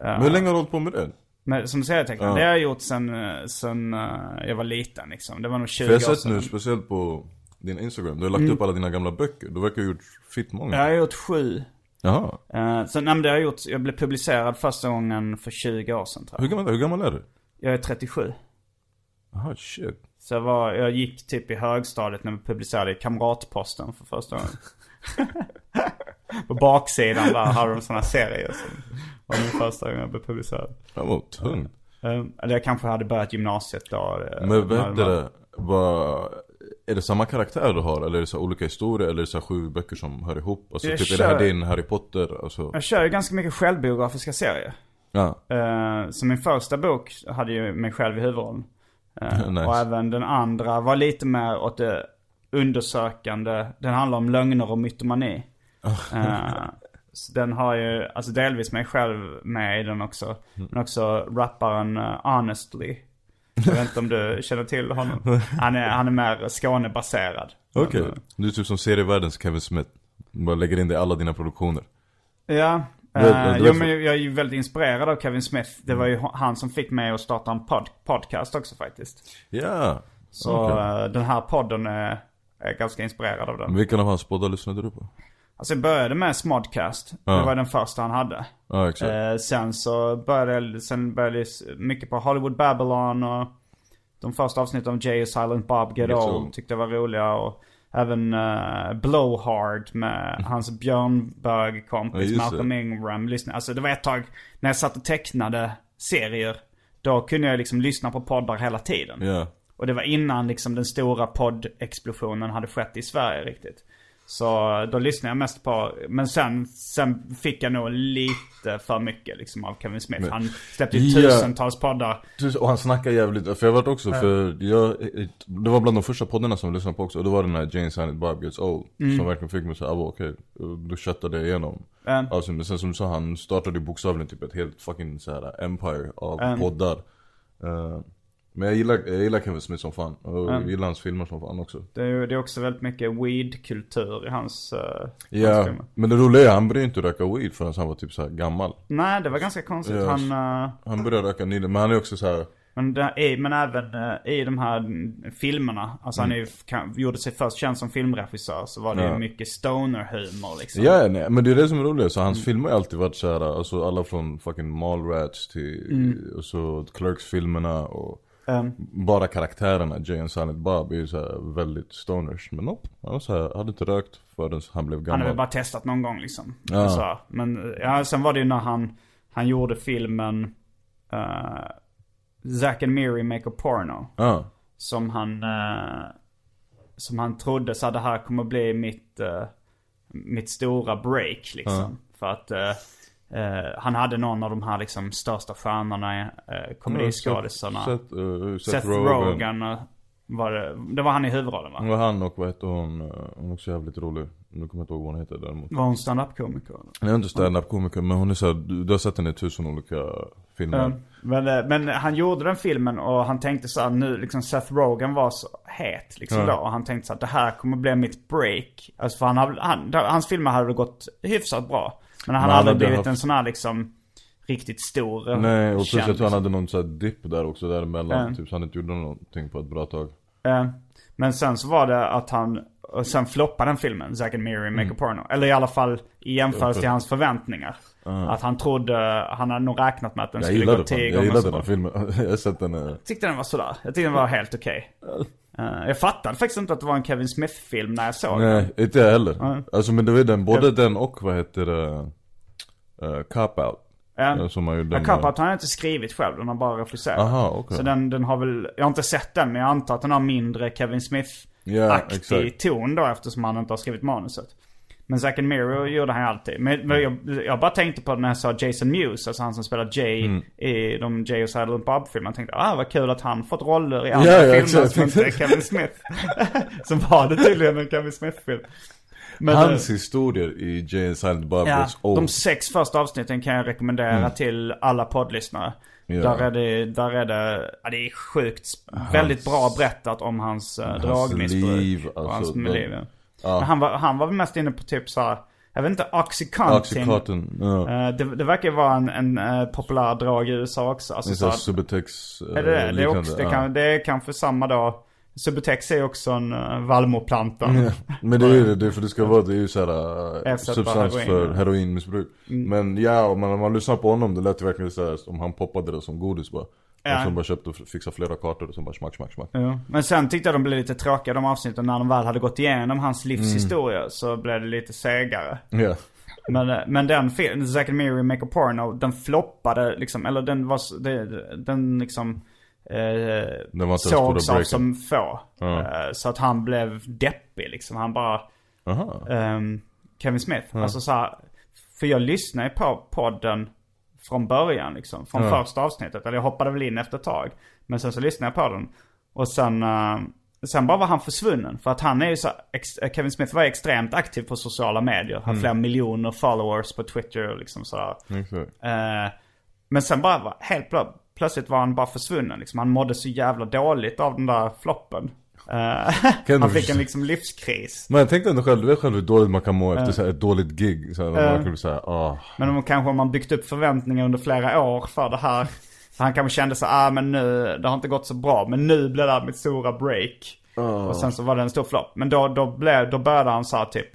Men hur länge har du hållit på med det? Men som serietecknare, Ja. det har jag gjort sen, eh, sen eh, jag var liten liksom. Det var nog 20 För jag har sett nu, speciellt på din Instagram, du har lagt Mm. upp alla dina gamla böcker. Du verkar ha gjort fitt många. Jag har gjort sju. Jaha. Uh, så nej, men det har jag gjort, jag blev publicerad första gången för 20 år sedan tror Hur jag. gammal, hur gammal är du? Jag är 37. Jaha, shit. Så jag, var, jag gick typ i högstadiet när vi publicerade i Kamratposten för första gången. [LAUGHS] [LAUGHS] På baksidan där hade de sådana serier som var min första gång jag blev publicerad. Det var tungt. Um, eller jag kanske hade börjat gymnasiet då. eh, Men var- det? Vad... Är det samma karaktär du har? Eller är det så olika historier? Eller är det så sju böcker som hör ihop? Alltså Jag typ är det här kör- din Harry Potter? Alltså... Jag kör ju ganska mycket självbiografiska serier. Ja. Eh, så min första bok hade ju mig själv i huvudrollen. Eh, [LAUGHS] Nice. Och även den andra var lite mer åt det undersökande. Den handlar om lögner och mytomani. Så [LAUGHS] den har ju, alltså delvis mig själv med i den också. Men också rapparen eh, Honestly. Jag vet inte om du känner till honom. [LAUGHS] Han är, han är mer Skånebaserad. Okej. Men, eh, Du är typ som serievärldens Kevin Smith. Bara lägger in det i alla dina produktioner. Ja. Eh, du jo men jag är ju väldigt inspirerad av Kevin Smith. Det var ju han som fick mig att starta en pod- podcast också faktiskt. Ja. Så Okej. eh, den här podden är, är ganska inspirerad av den. Vilken av hans poddar lyssnade du på? Alltså jag började med Smodcast. Ja. Det var den första han hade. Ja, exakt. Eh, sen så började sen började jag mycket på Hollywood Babylon och de första avsnitten av Jay och Silent Bob Get Old. tyckte jag var roliga. Och även uh, Blowhard med [LAUGHS] hans Björnbög-kompis Ja. Malcolm Ingram. Lyssna. Alltså det var ett tag när jag satt och tecknade serier. Då kunde jag liksom lyssna på poddar hela tiden. Ja. Och det var innan liksom den stora poddexplosionen hade skett i Sverige riktigt. Så då lyssnade jag mest på, men sen, sen fick jag nog lite för mycket liksom av Kevin Smith. Men- Han släppte ju Ja. tusentals poddar. Och han snackar jävligt, för jag varit också, för jag, det var bland de första poddarna som jag lyssnade på också, och det var den här Jane Silent Bob Gets Old. Som verkligen fick mig säga, ah, okej, då köttade jag igenom. Mm. Alltså, men sen som du sa, han startade ju bokstavligen typ ett helt fucking så här empire av Mm. poddar. Eh, men jag gillar, jag gillar Kevin Smith som fan, och jag gillar hans filmer som fan också. Det är ju det är också väldigt mycket weed-kultur i hans, uh, hans Ja, filmer. men det roliga är, han började inte röka weed förrän han var typ så här gammal. Nej, det var ganska konstigt. Ja. Han, eh, Han började röka nyligen, men han är också så här. men, det är, men även eh, i de här mm, filmerna. Alltså han är ju, kan, gjorde sig först känd som filmregissör. Så var det Ja. mycket stoner-humor liksom. Ja, nej, men det är det som är roligt. Så hans filmer har alltid varit så här, alltså alla från fucking Mallrats till, och så Clerks-filmerna och Mm. bara karaktärerna, Jay och Silent Bob är ju så här väldigt stoners. Men nope, han var så här, hade inte rökt förrän han blev Han gammal. har väl bara testat någon gång liksom. Ja. Så, men ja, sen var det ju när han, han gjorde filmen uh, Zack and Miri Make a Porno. Ja, Som han, eh, som han trodde så här, det här kommer bli mitt, eh, mitt stora break liksom. För att eh, han hade någon av de här liksom största stjärnorna, uh, komediskådisarna. Seth, uh, Seth, Seth Rogen. Rogen Var det, det var han i huvudrollen va? Det var han och vad heter hon, hon är också jävligt rolig. Nu kommer jag inte ihåg vad hon heter däremot. Var hon stand-up-komiker? eller? Hon är inte stand-up komiker men hon är såhär, du, du har sett henne i tusen olika filmer. Ja, men, men han gjorde den filmen och han tänkte så här, nu liksom Seth Rogen var så het liksom Ja. då. Och han tänkte så att det här kommer bli mitt break. Alltså för han, han, hans filmer hade gått hyfsat bra. Men han han aldrig blivit haft- en sån här liksom riktigt stor Nej och plus jag tror han hade någon sån här dipp där också däremellan. Ja. Typ så han inte gjorde någonting på ett bra tag. Eh, Men sen så var det att han, och sen floppade den filmen, Zack and Miri Make a Porno. Eller i alla fall i jämförelse till hans förväntningar. Att han trodde, han hade nog räknat med att den Jag skulle gillade gå tio jag gånger gillade så den filmen. [LAUGHS] jag har sett den. eh, Jag tyckte den var sådär. Jag tyckte den var helt okej. Eh, jag fattade faktiskt inte att det var en Kevin Smith-film när jag såg den. Nej, inte jag heller. Ja. Alltså men det var den, både den och vad heter det? Uh, Cop Out. Ja. Eh, Som Ja, med- Cop Out har jag inte skrivit själv, den har bara regisserat. Aha, okej. Så den, den har väl, jag har inte sett den men jag antar att den har mindre Kevin Smith-aktig Ja, exakt. ton då eftersom han inte har skrivit manuset. Men Zack and Miri gjorde han ju alltid. Men, men jag, jag bara tänkte på när jag sa Jason Mewes, alltså han som spelar Jay Mm. i de Jay och Silent Bob-filmerna. Jag tänkte, ah vad kul att han fått roller i andra Ja, ja, filmer exakt. som inte är Kevin [LAUGHS] Smith. [LAUGHS] som var det tydligen en Kevin Smith-film. Men, Hans historier i Jay and Silent Bob Ja, de sex första avsnitten kan jag rekommendera till alla poddlyssnare. Mm. Ja. Där är det, där är det, ja, det är sjukt, väldigt bra berättat om hans, uh, dragmissbruk. liv, och hans alltså, den- liv. ja. Ja. Han var, han var mest inne på typ så här, jag vet inte, Oxycontin. Oxycontin, ja. Eh, det, det verkar vara en, en eh, populär drag i USA också. Alltså, Det är så att- Subutex eh, är det det? Är, också, det, kan, det är kanske samma då. Subutex är också en uh, vallmoplanta. Ja, Men det är ju det, för det ska vara, det är ju såhär Ersätta substans heroin, för ja. Mm. heroinmissbruk. Men ja, om man, om man lyssnar på honom, det lät ju verkligen såhär som han poppade det som godis bara. Ja. Och sen bara köpte och fixade flera kartor och sen bara smack, smack, smack. Ja. Men sen tyckte jag de blev lite tråkiga de avsnitten när de väl hade gått igenom hans livshistoria så blev det lite segare. Ja. Men, eh, men den filmen, Zack and Miri Make a Porno, den floppade liksom, eller den var, det, den liksom eh, sågs av som få. Ja. Eh, så att han blev deppig liksom. Han bara, ehm, Kevin Smith. Alltså så här, för jag lyssnade på podden från början liksom. Från Ja. första avsnittet. Eller jag hoppade väl in efter ett tag. Men sen så lyssnade jag på den. Och sen, eh, sen bara var han försvunnen. För att han är ju så, eh, Kevin Smith var extremt aktiv på sociala medier. Har flera miljoner followers på Twitter och liksom sådär. Exakt. Eh, men sen bara, var- helt plö- plötsligt var han bara försvunnen liksom. Han mådde så jävla dåligt av den där floppen. Eh, [LAUGHS] Kan han fick en liksom livskris. Men jag tänkte ändå själv, du vet själv hur dåligt man kan må efter Ja. så ett dåligt gig. Så här, Ja. Man bli såhär, ah. Men om kanske om man byggt upp förväntningar under flera år för det här. Så han kanske kände så ah men nu, det har inte gått så bra. Men nu blir det här mitt stora break. Och sen så var det en stor flopp. Men då, då, blev, då började han så här typ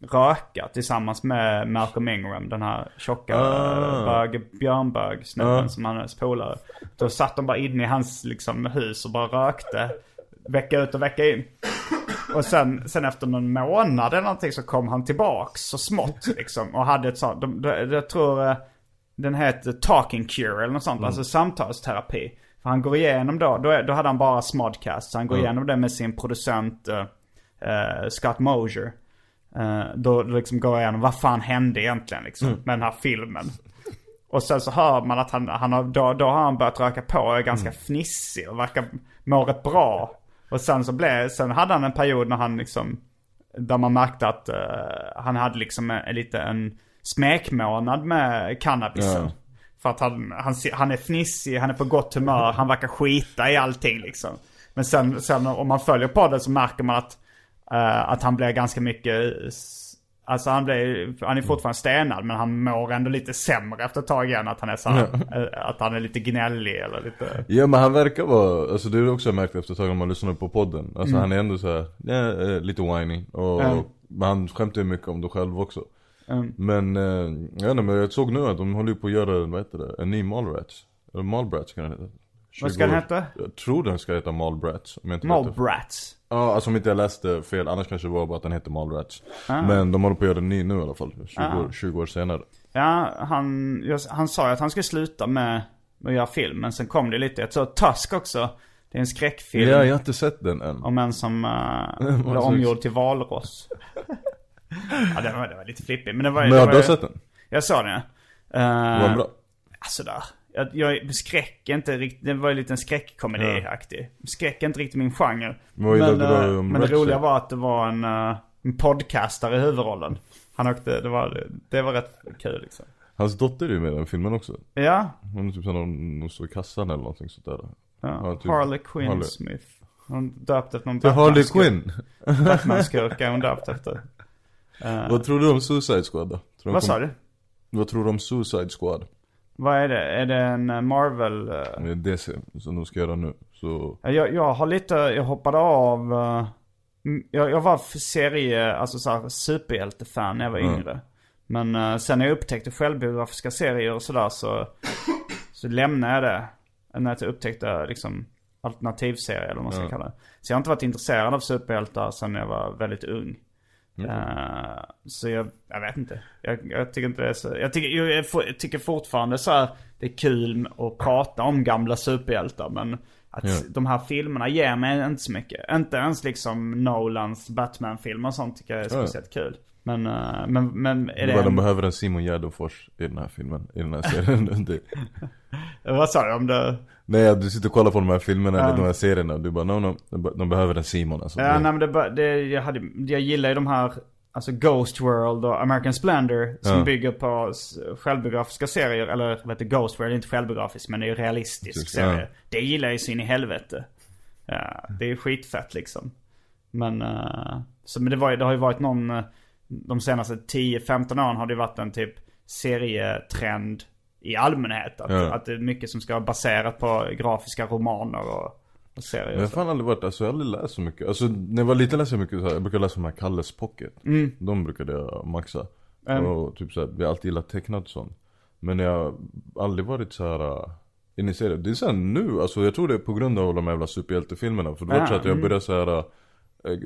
röka tillsammans med Malcolm Ingram. Den här tjocka Ah. bög, björnbög snubben Ah. som han är polare. Då satt de bara inne i hans liksom hus och bara rökte. Vecka ut och vecka in. Och sen, sen efter någon månad eller någonting så kom han tillbaks så smått liksom. Och hade ett sånt, de, de, jag tror eh, den heter talking cure eller något sånt. Alltså samtalsterapi. För han går igenom då, då, då hade han bara smodcast. Så han går igenom det med sin producent eh, Scott Mosier. Eh, då liksom går jag igenom vad fan hände egentligen liksom med den här filmen. Och sen så hör man att han, han har, då, då har han börjat röka på och är ganska fnissig och verkar må rätt bra. Och sen så blev, sen hade han en period när han liksom, där man märkte att eh, han hade liksom en, en lite en smekmånad med cannabisen. Ja. För att han, han, han är fnissig, han är på gott humör, han verkar skita i allting liksom. Men sen, sen om man följer på det så märker man att, eh, att han blir ganska mycket, alltså han blir, han är fortfarande stenad men han mår ändå lite sämre efter ett tag igen. Att han är så här, eh, att han är lite gnällig eller lite... Ja men han verkar vara, alltså det är också jag märkt efter ett tag när man lyssnar på podden. Alltså Mm. han är ändå såhär, ja, eh, lite whiny. Och, Ja. men han skämtar ju mycket om det själv också. Mm. Men, eh, jag inte, men jag såg nu att de håller på att göra, vad heter det, en ny Mallrats. Eller Mallbrats kan den heta. Vad ska den 20 år. heta? Jag tror den ska heta Mallbrats. Mallbrats. Ja, alltså om inte jag läste fel, annars kanske det var bara att den heter Mallrats. Ah. Men de håller på att göra en ny nu i alla fall, 20, år, 20 år senare. Ja, han, han sa ju att han skulle sluta med, med att göra film. Men sen kom det lite, jag tror Tusk också. Det är en skräckfilm. Ja, jag har inte sett den än. Om en som [LAUGHS] uh, blev omgjord till valross. [LAUGHS] ja, det var, det var lite flippig. Men det var. Men det var du har sett den? Jag såg den ja. Var den Uh, bra? alltså där. Jag, jag, skräck är inte riktigt, det var ju lite en skräckkomediaktig. Skräck är inte riktigt min genre. Vad gillade men, eh, om men det roliga var att det var en, eh, en podcastare i huvudrollen. Han åkte, det var, det var rätt kul liksom. Hans dotter är ju med i den filmen också. Ja, Hon är typ såhär, hon, står i kassan eller någonting sånt där. ja. Typ Harley Quinn Harley. Smith. Hon döpt efter någon Det är Harley. Quinn! Batman-skurk är hon döpt efter. Eh, Vad tror du om Suicide Squad då? Vad kom- sa du? Vad tror du om Suicide Squad? Vad är det? Är det en eh, Marvel? eh, Det är DC som de ska göra nu. Så, Jag, jag har lite, jag hoppade av. eh, jag, jag var serie, alltså såhär superhjältefan när jag var Mm. yngre. Men sen när jag upptäckte självbiografiska serier och sådär så, så lämnade jag det. När jag upptäckte liksom alternativserier eller vad man ska Mm. kalla det. Så jag har inte varit intresserad av superhjältar sen jag var väldigt ung. Mm. Eh, så jag, jag vet inte. Jag, jag tycker inte det är så. Jag tycker, jag, jag, tycker fortfarande så här, det är kul att prata om gamla superhjältar. Men att Ja. de här filmerna ger mig inte så mycket. Inte ens liksom Nolans Batman-filmer och sånt tycker jag är Ja. speciellt kul. Men, eh, men, men är det de en, behöver en Simon Gärdenfors i den här filmen, i den här serien. [LAUGHS] [LAUGHS] Vad sa du om det? Nej, du sitter och kollar på de här filmerna Ja. eller de här serierna och du bara no, no, de be- de behöver en Simon alltså. Ja, Det- nej men det, det jag, hade, jag gillar ju de här, alltså Ghost World och American Splendor som Ja. bygger på självbiografiska serier. Eller vad heter Ghost World, det är inte självbiografiskt men det är ju realistisk Precis, serie. ja. Det gillar jag ju så in i helvete. Ja, det är ju skitfett liksom. Men, eh, så, men det, var, det har ju varit någon, eh, de senaste 10-15 åren har det varit en typ serietrend i allmänhet. Att, Ja. att det är mycket som ska vara baserat på grafiska romaner och, och serier. Jag har fan aldrig varit, alltså jag har aldrig läst så mycket. Alltså när jag var liten läste jag mycket så här, jag brukade läsa de här Kalles Pocket. De brukade jag maxa. Mm. Och typ såhär, jag har alltid gillat tecknat och sånt. Men jag har aldrig varit så här uh, initierad. Det är såhär nu, alltså jag tror det är på grund av de jävla superhjältefilmerna. För det var Ja, så att jag mm. började såhär uh,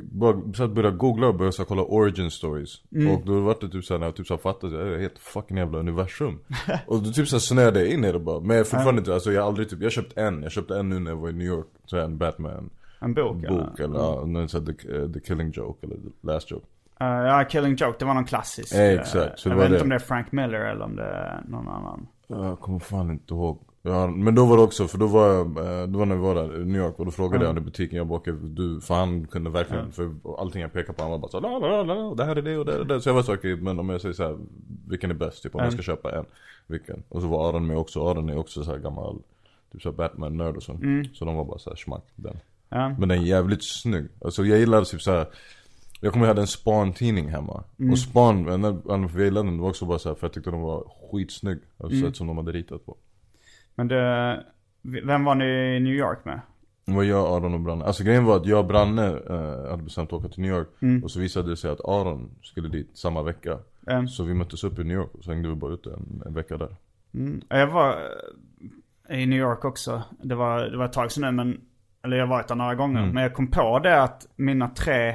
bara så att börja googla och börja så här, kolla origin stories. Mm. Och då var det typ såhär när jag typ så fattade att det är ett helt fucking jävla universum. [LAUGHS] och då typ så här snöade jag in i det bara. Men jag fortfarande inte, alltså jag har aldrig typ, jag köpt en. Jag köpte en nu när jag var i New York. Så en Batman En bok, bok eller? eller ja, sån här the, eh, the Killing Joke eller The Last Joke. Uh, ja, Killing Joke, det var någon klassisk. Eh, exakt, så jag vet inte om det är Frank Miller eller om det är någon annan. Jag kommer fan inte ihåg. Ja, men då var det också, för då var jag, eh, då var när vi var där i New York och då frågade jag honom i butiken, jag bara du, för han kunde verkligen, för allting jag pekade på han var bara så la, la, la, la, det här är det och det är det. Så jag var så okej, men om jag säger så här, vilken är bäst? Typ om jag ska köpa en, vilken? Och så var Aron med också, Aron är också så här gammal, typ så här Batman-nörd och så. Så de var bara så här schmack, den. Ja. Men den är jävligt snygg. Alltså jag gillar typ så här. Jag kommer ihåg jag hade en Span-tidning hemma. Och Span, anledningen för jag gillade den var också bara så här, för jag tyckte den var skitsnygg. Alltså sätt som de hade ritat på. Men det, vem var ni i New York med? Det var jag, Aron och Branne. Alltså grejen var att jag och Branne eh, hade bestämt att åka till New York. Och så visade det sig att Aron skulle dit samma vecka. Mm. Så vi möttes upp i New York och så hängde vi bara ute en, en vecka där. Jag var eh, i New York också. Det var, det var ett tag sedan nu men, eller jag har varit där några gånger. Mm. Men jag kom på det att mina tre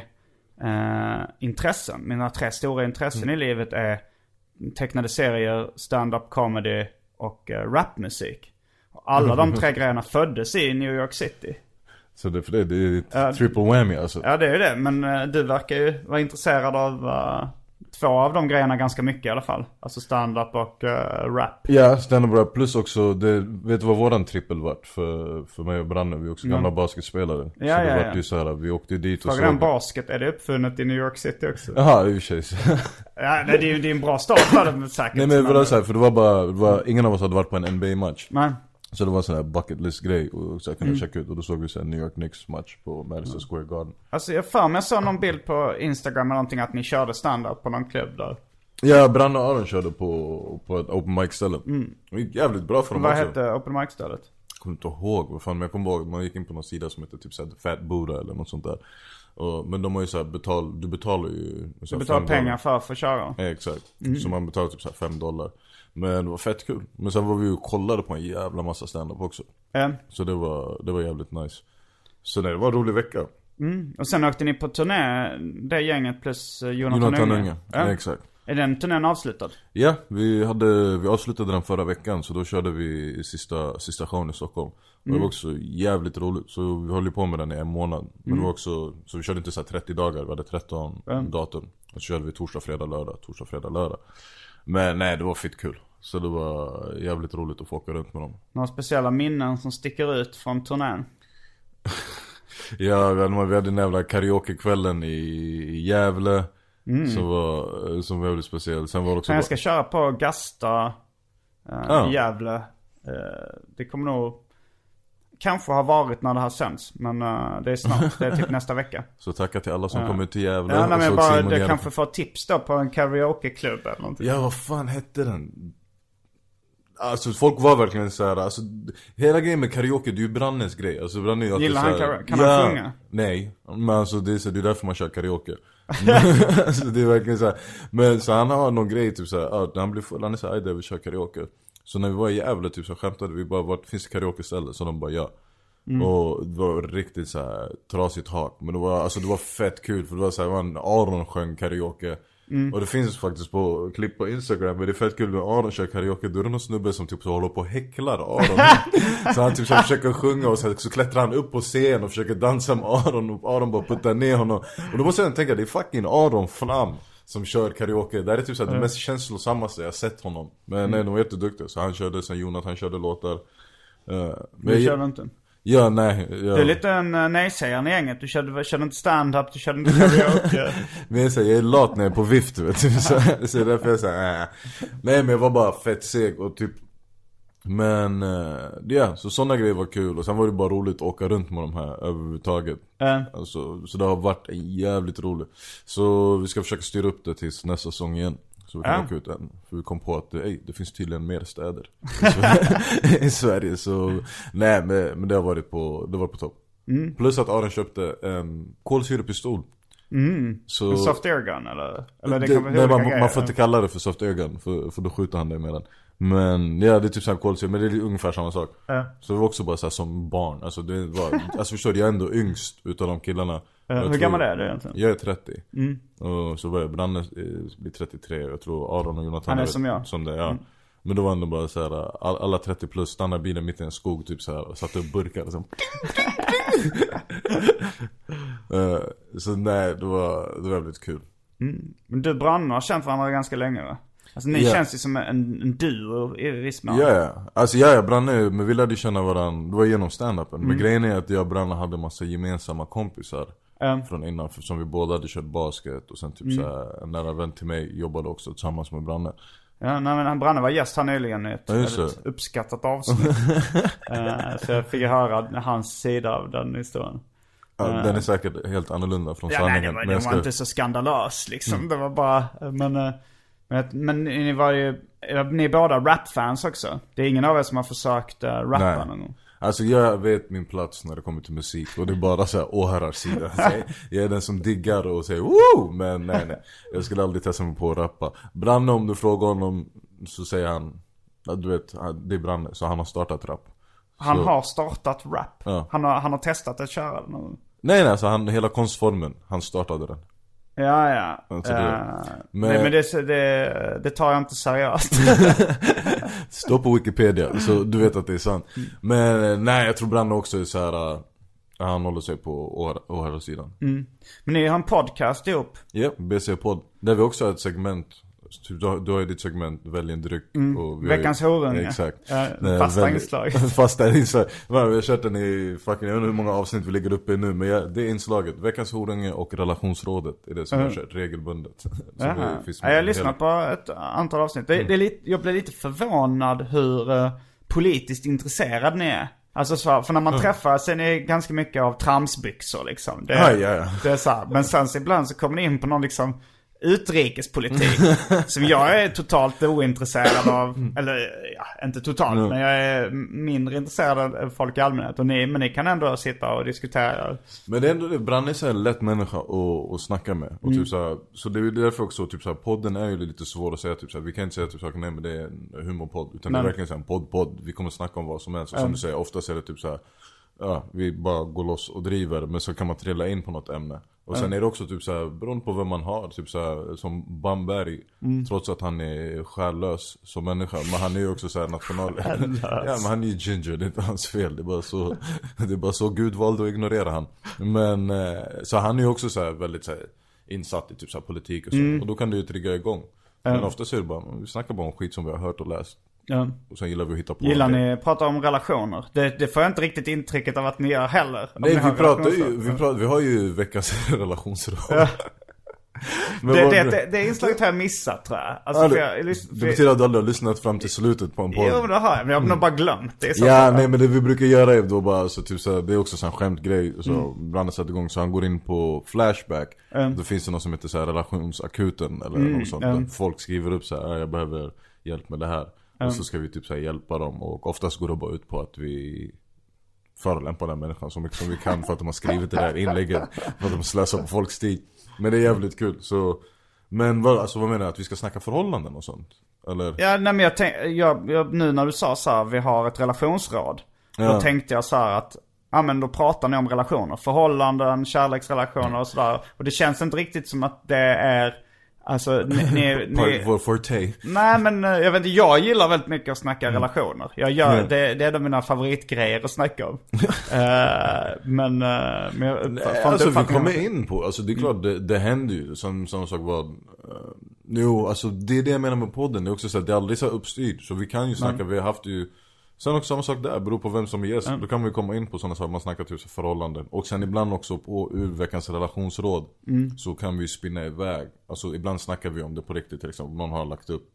eh, intressen, mina tre stora intressen Mm. i livet är tecknade serier, stand-up comedy och eh, rapmusik. Alla de tre [LAUGHS] grejerna föddes i New York City. Så det, för det, det är ett Ja. triple whammy alltså. Ja det är ju det, men eh, du verkar ju vara intresserad av eh, två av de grejerna ganska mycket i alla fall. Alltså stand-up och eh, rap. Ja, stand-up rap plus också, det, vet du vad våran trippel vart för, för mig och Branne? Vi är också gamla basketspelare. Mm. Ja, så det ja, vart ja. ju såhär, vi åkte dit och Frågan såg basket, är det uppfunnet i New York City också? Jaha, i och för sig. [LAUGHS] Ja, nej, det är det är en bra start för det säkert. Nej men vadå såhär, för det var bara, det var, ingen av oss hade varit på en NBA-match. Nej. Så det var en sån här bucket list grej och så jag Mm. kunde checka ut och då såg vi så här New York Knicks match på Madison Square Garden. Alltså jag för mig jag såg någon bild på Instagram eller någonting att ni körde stand-up på någon klubb där. Ja, Branne och Aron körde på, på ett open mic ställe. Det gick jävligt bra för dem Vad också. hette open mic-stället? Jag kommer inte ihåg vad fan, men jag kommer ihåg man gick in på någon sida som heter typ såhär Fat Buddha eller något sånt där. Och, men de har ju såhär betal, du betalar ju Du betalar pengar dollar. för att få köra? Ja, exakt. Så man betalar typ såhär 5 dollar. Men det var fett kul. Men sen var vi och kollade på en jävla massa stand-up också. Ja. Så det var, det var jävligt nice. Så det var en rolig vecka. Och sen åkte ni på turné, det gänget plus eh, Jonathan, Jonathan Unge? Unge. Ja. Ja, exakt. Är den turnén avslutad? Ja, vi, hade, vi avslutade den förra veckan så då körde vi sista, sista showen i Stockholm. Och det var också jävligt roligt. Så vi höll ju på med den i en månad. Men det var också, så vi körde inte så här 30 dagar, vi hade 13 datum. Och så körde vi torsdag, fredag, lördag, torsdag, fredag, lördag. Men nej, det var fett kul. Så det var jävligt roligt att få åka runt med dem. Några speciella minnen som sticker ut från turnén? [LAUGHS] Ja, vi hade, den jävla karaokekvällen i, Gävle. Som, var, som var väldigt speciell. Sen var det också... Men jag ska köra på Gasta eh, Ja. Gävle. Eh, det kommer nog kanske ha varit när det här sänds. Men eh, det är snart. Det är typ [LAUGHS] nästa vecka. Så tacka till alla som kom ut till Gävle. Ja, nej, men bara, Simon det kanske får tips då på en karaokeklubb eller någonting. Ja, vad fan hette den? Alltså folk var verkligen så här, alltså Hela grejen med karaoke, det är ju Brannes grej alltså, Branne är Gillar så han här- kara- kan han sjunga? Nej, men alltså det är, så, det är därför man kör karaoke [LAUGHS] alltså, Det är verkligen så här. Men så han har någon grej typ såhär, ja, när han blir full, han är såhär, aj där vi kör karaoke Så när vi var i Gävle typ så skämtade vi bara, vart finns det karaoke-ställe? Så de bara ja. Och det var riktigt så här trasigt hak. Men det var, alltså det var fett kul för det var såhär, man, Aron sjöng karaoke. Och det finns faktiskt på klipp på instagram men det är fett kul när Aron kör karaoke. Då är det någon snubbe som typ så håller på och häcklar Aron. [LAUGHS] Så han typ så här försöker sjunga och så, så klättrar han upp på scen och försöker dansa med Aron. Och Aron bara puttar ner honom. Och då måste jag tänka, det är fucking Aron Flam som kör karaoke, det här är typ så här det mest känslosammaste jag sett honom Men nej, de var jätteduktiga, så han körde, sen Jonathan körde låtar Eh, men Du körde inte? Ja, nej. Ja. Du är lite en uh, nej-sägaren i gänget. Du körde, körde inte stand-up, du körde inte karaoke. [LAUGHS] Men jag, är så jag är lat när jag är på vift vet du. Så, så det är därför jag säger äh. Nej men jag var bara fett seg och typ Men, eh, ja, så sådana grejer var kul. Och sen var det bara roligt att åka runt med de här överhuvudtaget. Eh, alltså, Så det har varit jävligt roligt. Så vi ska försöka styra upp det tills nästa säsong igen. Så vi kan Ja. åka ut än. För vi kom på att ey, det finns tydligen mer städer [LAUGHS] i Sverige, så Nej men, men det har varit på, det var på topp. Plus att Aron köpte en kolsyrepistol. Så en soft air gun eller? Eller det, det, nej, man, man får inte kalla det för soft ögon för, för då skjuter han dig med den Men ja det är typ såhär kolsyra, men det är ungefär samma sak Ja. Så det var också bara såhär som barn, alltså det var, [LAUGHS] alltså förstår du, jag är ändå yngst utav de killarna Ja, hur tror- gammal är du egentligen? Jag är 30 Mm. Och så var jag, Branne eh, blir 33 och jag tror Aron och Jonathan Han är som jag. Mm. Som det, ja Men då var ändå bara såhär, all, alla 30 plus stannar bilen mitt i en skog typ såhär och satte upp burkar och så [LAUGHS] Eh, Så nej, det var, det var väldigt kul Men du och Branne har känt varandra ganska länge va? Alltså ni Ja. känns ju som en, en duo i viss mån. Ja, ja. Alltså ja, ja, Branne, men vi lärde känna varandra, det var genom standupen Mm. Men grejen är att jag och Branne hade massa gemensamma kompisar Ja. Från innan, för som vi båda hade kört basket och sen typ Mm. såhär, en nära vän till mig jobbade också tillsammans med Branne Ja, nej, men han- Branne var gäst här nyligen i ett Ja, väldigt uppskattat avsnitt. [LAUGHS] Eh, så jag fick höra hans sida av den historien. ja, Den är säkert helt annorlunda från Ja, nej, sanningen det var, men det jag var ska- inte så skandalös liksom. Det var bara, men, eh, men, men ni var ju, ni är båda rapfans också. Det är ingen av er som har försökt uh, rappa Nej. någon gång. Alltså jag vet min plats när det kommer till musik och det är bara såhär åhörarsida Så [LAUGHS] jag- är den som diggar och säger woo! Men nej nej, jag skulle aldrig testa mig på att rappa Branne om du frågar honom så säger han Du vet, det är Branne, så han har startat rap Han Så- har startat rap. Ja. Han, har, han har testat att köra den. Nej nej, alltså han, hela konstformen, han startade den Ja, ja. Alltså det- Eh, men- Nej, men det, det, det tar jag inte seriöst. Står på Wikipedia, så du vet att det är sant Men eh, nej, jag tror Branne också är såhär äh, Han håller sig på åhör- åhörarsidan men ni har en podcast ihop. Ja, BC-podd. Där vi också har ett segment. Typ, du, har, du har ju ditt segment, välj en dryck. Mm. Veckans horunge. Exakt. Ja, Nej, fasta välj- inslag. [LAUGHS] fasta inslag. Vi har kört den i fucking, jag vet inte hur många avsnitt vi ligger uppe i nu. Men jag, det är inslaget. Veckans horunge och relationsrådet är det som jag har kört regelbundet. [LAUGHS] Ja, jag har lyssnat på ett antal avsnitt. Det, det är lite, jag blev lite förvånad hur eh, politiskt intresserad ni är. Alltså så, för när man träffas är ni ganska mycket av tramsbyxor liksom. Det, Ja, ja, ja. det är så här. Men sen så ibland så kommer ni in på någon liksom utrikespolitik. [LAUGHS] som jag är totalt ointresserad av. Eller ja, inte totalt. Men jag är mindre intresserad av folk i allmänhet. Och ni, men ni kan ändå sitta och diskutera. Men det är ändå det, Branne är så här lätt människa att, att snacka med. Och Mm. typ så, här, så det är därför också, typ så här, podden är ju lite svår att säga typ så här, Vi kan inte säga typ saker, nej men det är en humorpodd. Utan det Nej. är verkligen så en podd-podd. Vi kommer snacka om vad som helst. Och som du säger, oftast är det typ så här. Ja, vi bara går loss och driver. Men så kan man trilla in på något ämne. Och sen är det också typ så här, beroende på vem man har. Typ så här, som Bamberg. Mm. Trots att han är själlös som människa. Men han är ju också så här national... [LAUGHS] ja men han är ju ginger, det är inte hans fel. Det är bara så, det är bara så Gud valde att ignorera han. Men, eh, så han är ju också så här väldigt så här, insatt i typ så här politik och så. Och då kan det ju trigga igång. Men ofta så är det bara, vi snackar bara om skit som vi har hört och läst. Ja. Och sen gillar vi att hitta på Gillar ni att prata om relationer? Det, det får jag inte riktigt intrycket av att ni gör heller. Nej vi pratar ju, vi, pratar, vi har ju veckans [LAUGHS] relationsråd. [LAUGHS] Men Det, det, det, det inslaget har jag missat tror jag. Alltså, Ja, för jag, lys- det för- betyder att du aldrig har lyssnat fram till slutet på en podd. Jo, det har jag. Men jag har nog bara glömt det. så Ja, nej men det vi brukar göra är då bara så typ så här, det är också en skämtgrej. Så Mm. ibland har satt igång så han går in på Flashback. Mm. Då finns det något som heter så här relationsakuten eller Mm, något sånt. mm. Folk skriver upp så här, "Ah, jag behöver hjälp med det här. Och så ska vi typ så hjälpa dem. Och oftast går det bara ut på att vi förolämpar den människan så mycket som vi kan för att de har skrivit det där inlägget. För att de slösar på folks tid. Men det är jävligt kul. Så, men vad, alltså, vad menar du? Att vi ska snacka förhållanden och sånt? Eller? Ja, nej men jag tänkte, nu när du sa så här, vi har ett relationsråd. Då Ja. tänkte jag så här att, ja men då pratar ni om relationer. Förhållanden, kärleksrelationer och sådär. Och det känns inte riktigt som att det är, alltså ni, [LAUGHS] ni, ni vår forte. Nej men eh, jag vet inte, jag gillar väldigt mycket att snacka relationer. Jag gör, Mm. det, det är en av mina favoritgrejer att snacka om. [LAUGHS] Eh, men, eh, men jag inte Alltså vi kommer in på, alltså det är klart det, det händer ju som, som sak var uh, Jo, alltså det är det jag menar med podden, det är också så att det är aldrig så uppstyrt Så vi kan ju snacka, vi har haft ju Sen också samma sak där, beror på vem som är gäst Då kan vi komma in på sådana saker, man snackar så förhållanden. Och sen ibland också på ur veckans relationsråd Så kan vi ju spinna iväg. Alltså ibland snackar vi om det på riktigt till exempel, någon har lagt upp.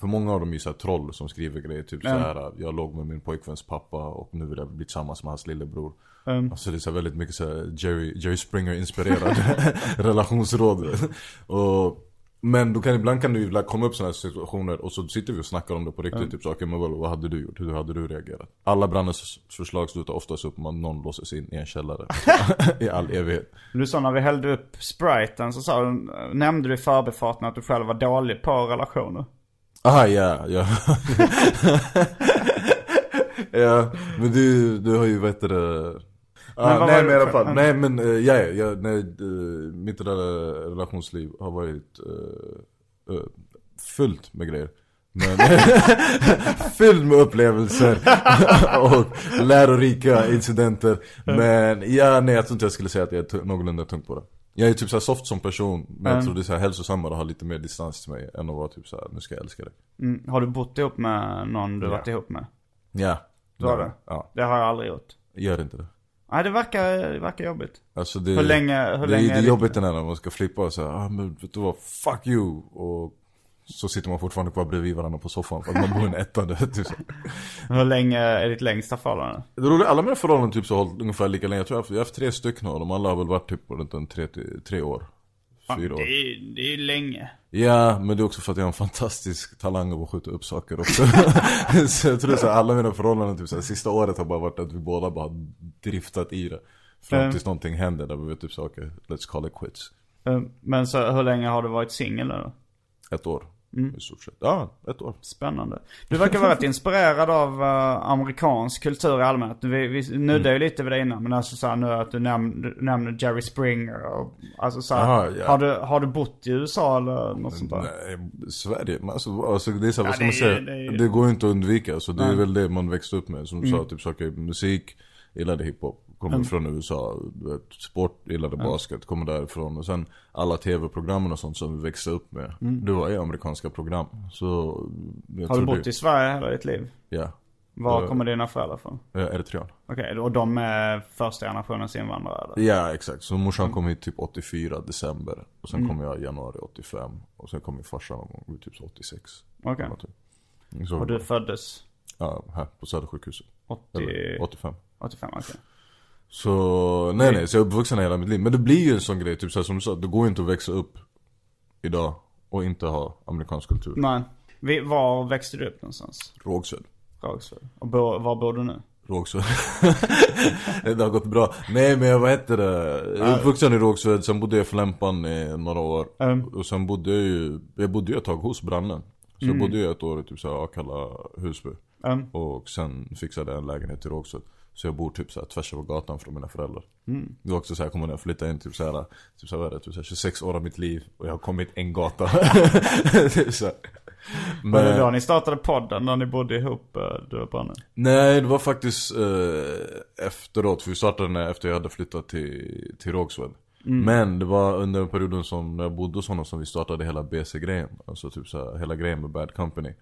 För många av dem är ju så här troll som skriver grejer typ så här. Jag låg med min pojkväns pappa och nu vill jag bli tillsammans med hans lillebror. Alltså det är så väldigt mycket så här Jerry, Jerry Springer inspirerad [LAUGHS] relationsråd. Och, Men då kan ibland kan det ju komma upp sådana här situationer och så sitter vi och snackar om det på riktigt Typ så, okej men vad, vad hade du gjort? Hur hade du reagerat? Alla Brannes förslag slutar oftast upp med att någon låses in i en källare [LAUGHS] I all evighet Du sa när vi hällde upp spriten så sa du, nämnde du i förbifarten att du själv var dålig på relationer. Aha ja, ja [LAUGHS] Ja, men du, du har ju vet det Ah, nej men i alla fall, nej men uh, ja, ja, nej, uh, mitt relationsliv har varit uh, uh, fullt med grejer. Men [LAUGHS] Fylld med upplevelser [LAUGHS] och lärorika incidenter. Men ja, nej jag tror inte jag skulle säga att jag är någorlunda tung på det. Jag är typ såhär soft som person Men jag tror det är såhär hälsosammare att ha lite mer distans till mig Än att vara typ såhär, nu ska jag älska dig. Mm. Har du bott ihop med någon du Ja. varit ihop med? Ja. Du har det? Ja, Det har jag aldrig gjort. gör inte det Nej det verkar, det verkar jobbigt. Alltså det, Hur länge- hur det, länge det är det- jobbigt när man ska flippa och säga ah, men vet du vad, fuck you och så sitter man fortfarande kvar bredvid varandra på soffan för att man bor i en etta typ. Hur länge är ditt längsta förhållande? Det roliga, alla mina förhållanden typ så har hållit ungefär lika länge Jag tror jag har haft, tre stycken och de alla har väl varit typ runt en tre, tre år Fyra Det år är, det är länge. Ja, men det är också för att jag har en fantastisk talang av att skjuta upp saker också [LAUGHS] Så jag tror så här, alla mina förhållanden typ så här, sista året har bara varit att vi båda bara driftat i det Fram Mm. tills någonting händer där vi vet typ så okej, let's call it quits Eh, Men så hur länge har du varit singel då? Ett år, Mm. i stort sett. Ja, ett år. Spännande. Du verkar vara rätt inspirerad av eh, amerikansk kultur i allmänhet. Vi, vi nuddade ju lite vid det innan. Men alltså så här, nu att du nämner, nämner Jerry Springer och alltså så här, Aha, ja. har, du, har du bott i USA eller något sånt där? Nej, Sverige, men alltså, alltså det är så här, Ja, vad ska man det är- säga? det är- Det går ju inte att undvika, alltså, det är väl det man växte upp med. Som du Mm. sa, typ saker, musik, gillade hiphop, kommer från USA, du vet, sport, gillade basket, kommer därifrån. Och sen alla tv-programmen och sånt som vi växte upp med. Det var ju amerikanska program. Så jag Mm. Har du bott det, i Sverige hela ditt liv? Ja, Var Ja. kommer dina föräldrar från? jag är eritrean. Okej, och de är första generationens invandrare? eller? Ja exakt, så morsan Mm. kom hit typ 84 december. Och sen kom jag i januari 85. Och sen kom min farsa någon gång typ så 86. Okej. Ja, typ. Och du föddes Ja, här på Södersjukhuset. 80, Eller 85. 85? Okej. Så, nej nej, så jag är uppvuxen hela mitt liv. Men det blir ju en sån grej, typ så här, som du sa, det går ju inte att växa upp idag och inte ha amerikansk kultur. Nej. Var växte du upp någonstans? Rågsved. Rågsved. Och bo, var bor du nu? Rågsved. [LAUGHS] det har gått bra. Nej men vad heter det? Jag är uppvuxen i Rågsved, sen bodde jag i Flämpan i några år. Mm. Och sen bodde jag ju, jag bodde ju ett tag hos brannen. Så jag bodde ju ett år i typ såhär Akalla, Husby. Mm. Och sen fixade jag en lägenhet i Rågsved. Så jag bor typ såhär tvärs över gatan från mina föräldrar. Det var också såhär, jag kommer när jag flyttade in typ såhär, typ såhär, vad är det, typ såhär 26 år av mitt liv. Och jag har kommit en gata. [LAUGHS] typ såhär. Var det då ni startade podden när ni bodde ihop, eh, du och Branne? Nej, det var faktiskt eh, efteråt. För vi startade den efter jag hade flyttat till, till Rågsved. Men det var under perioden som när jag bodde hos honom som vi startade hela BC-grejen. Alltså typ såhär, hela grejen med Bad Company.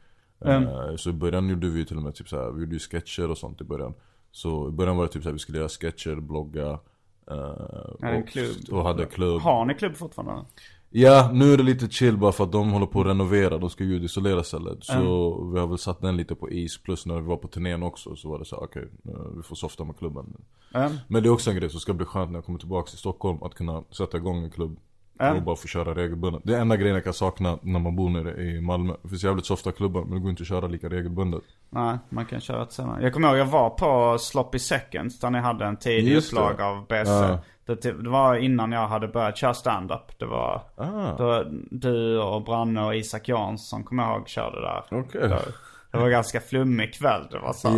Eh, Så i början gjorde vi till och med typ såhär, vi gjorde ju sketcher och sånt i början. Så i början var det typ såhär, vi skulle göra sketcher, blogga. eh, en och, klubb. och hade klubb. Har ni klubb fortfarande? Ja, nu är det lite chill bara för att de håller på att renovera, de ska ljudisolera stället. Så vi har väl satt den lite på is, plus när vi var på turnén också så var det så okej, eh, vi får softa med klubben. Mm. Men det är också en grej som ska bli skönt när jag kommer tillbaka till Stockholm, att kunna sätta igång en klubb. Och bara få köra regelbundet. Det är enda grejen jag kan sakna när man bor nere i Malmö. Det finns jävligt softa klubbar, men det går inte att köra lika regelbundet. Nej, man kan köra ett senare. Jag kommer ihåg, jag var på Sloppy Seconds där ni hade en tidig upplag av BC. Ja. Det, det var innan jag hade börjat köra stand-up. Det var, Ah. var du och Branne och Isak Jansson kommer jag ihåg körde där. Okej. Det, det var ganska flummig kväll. Det var så,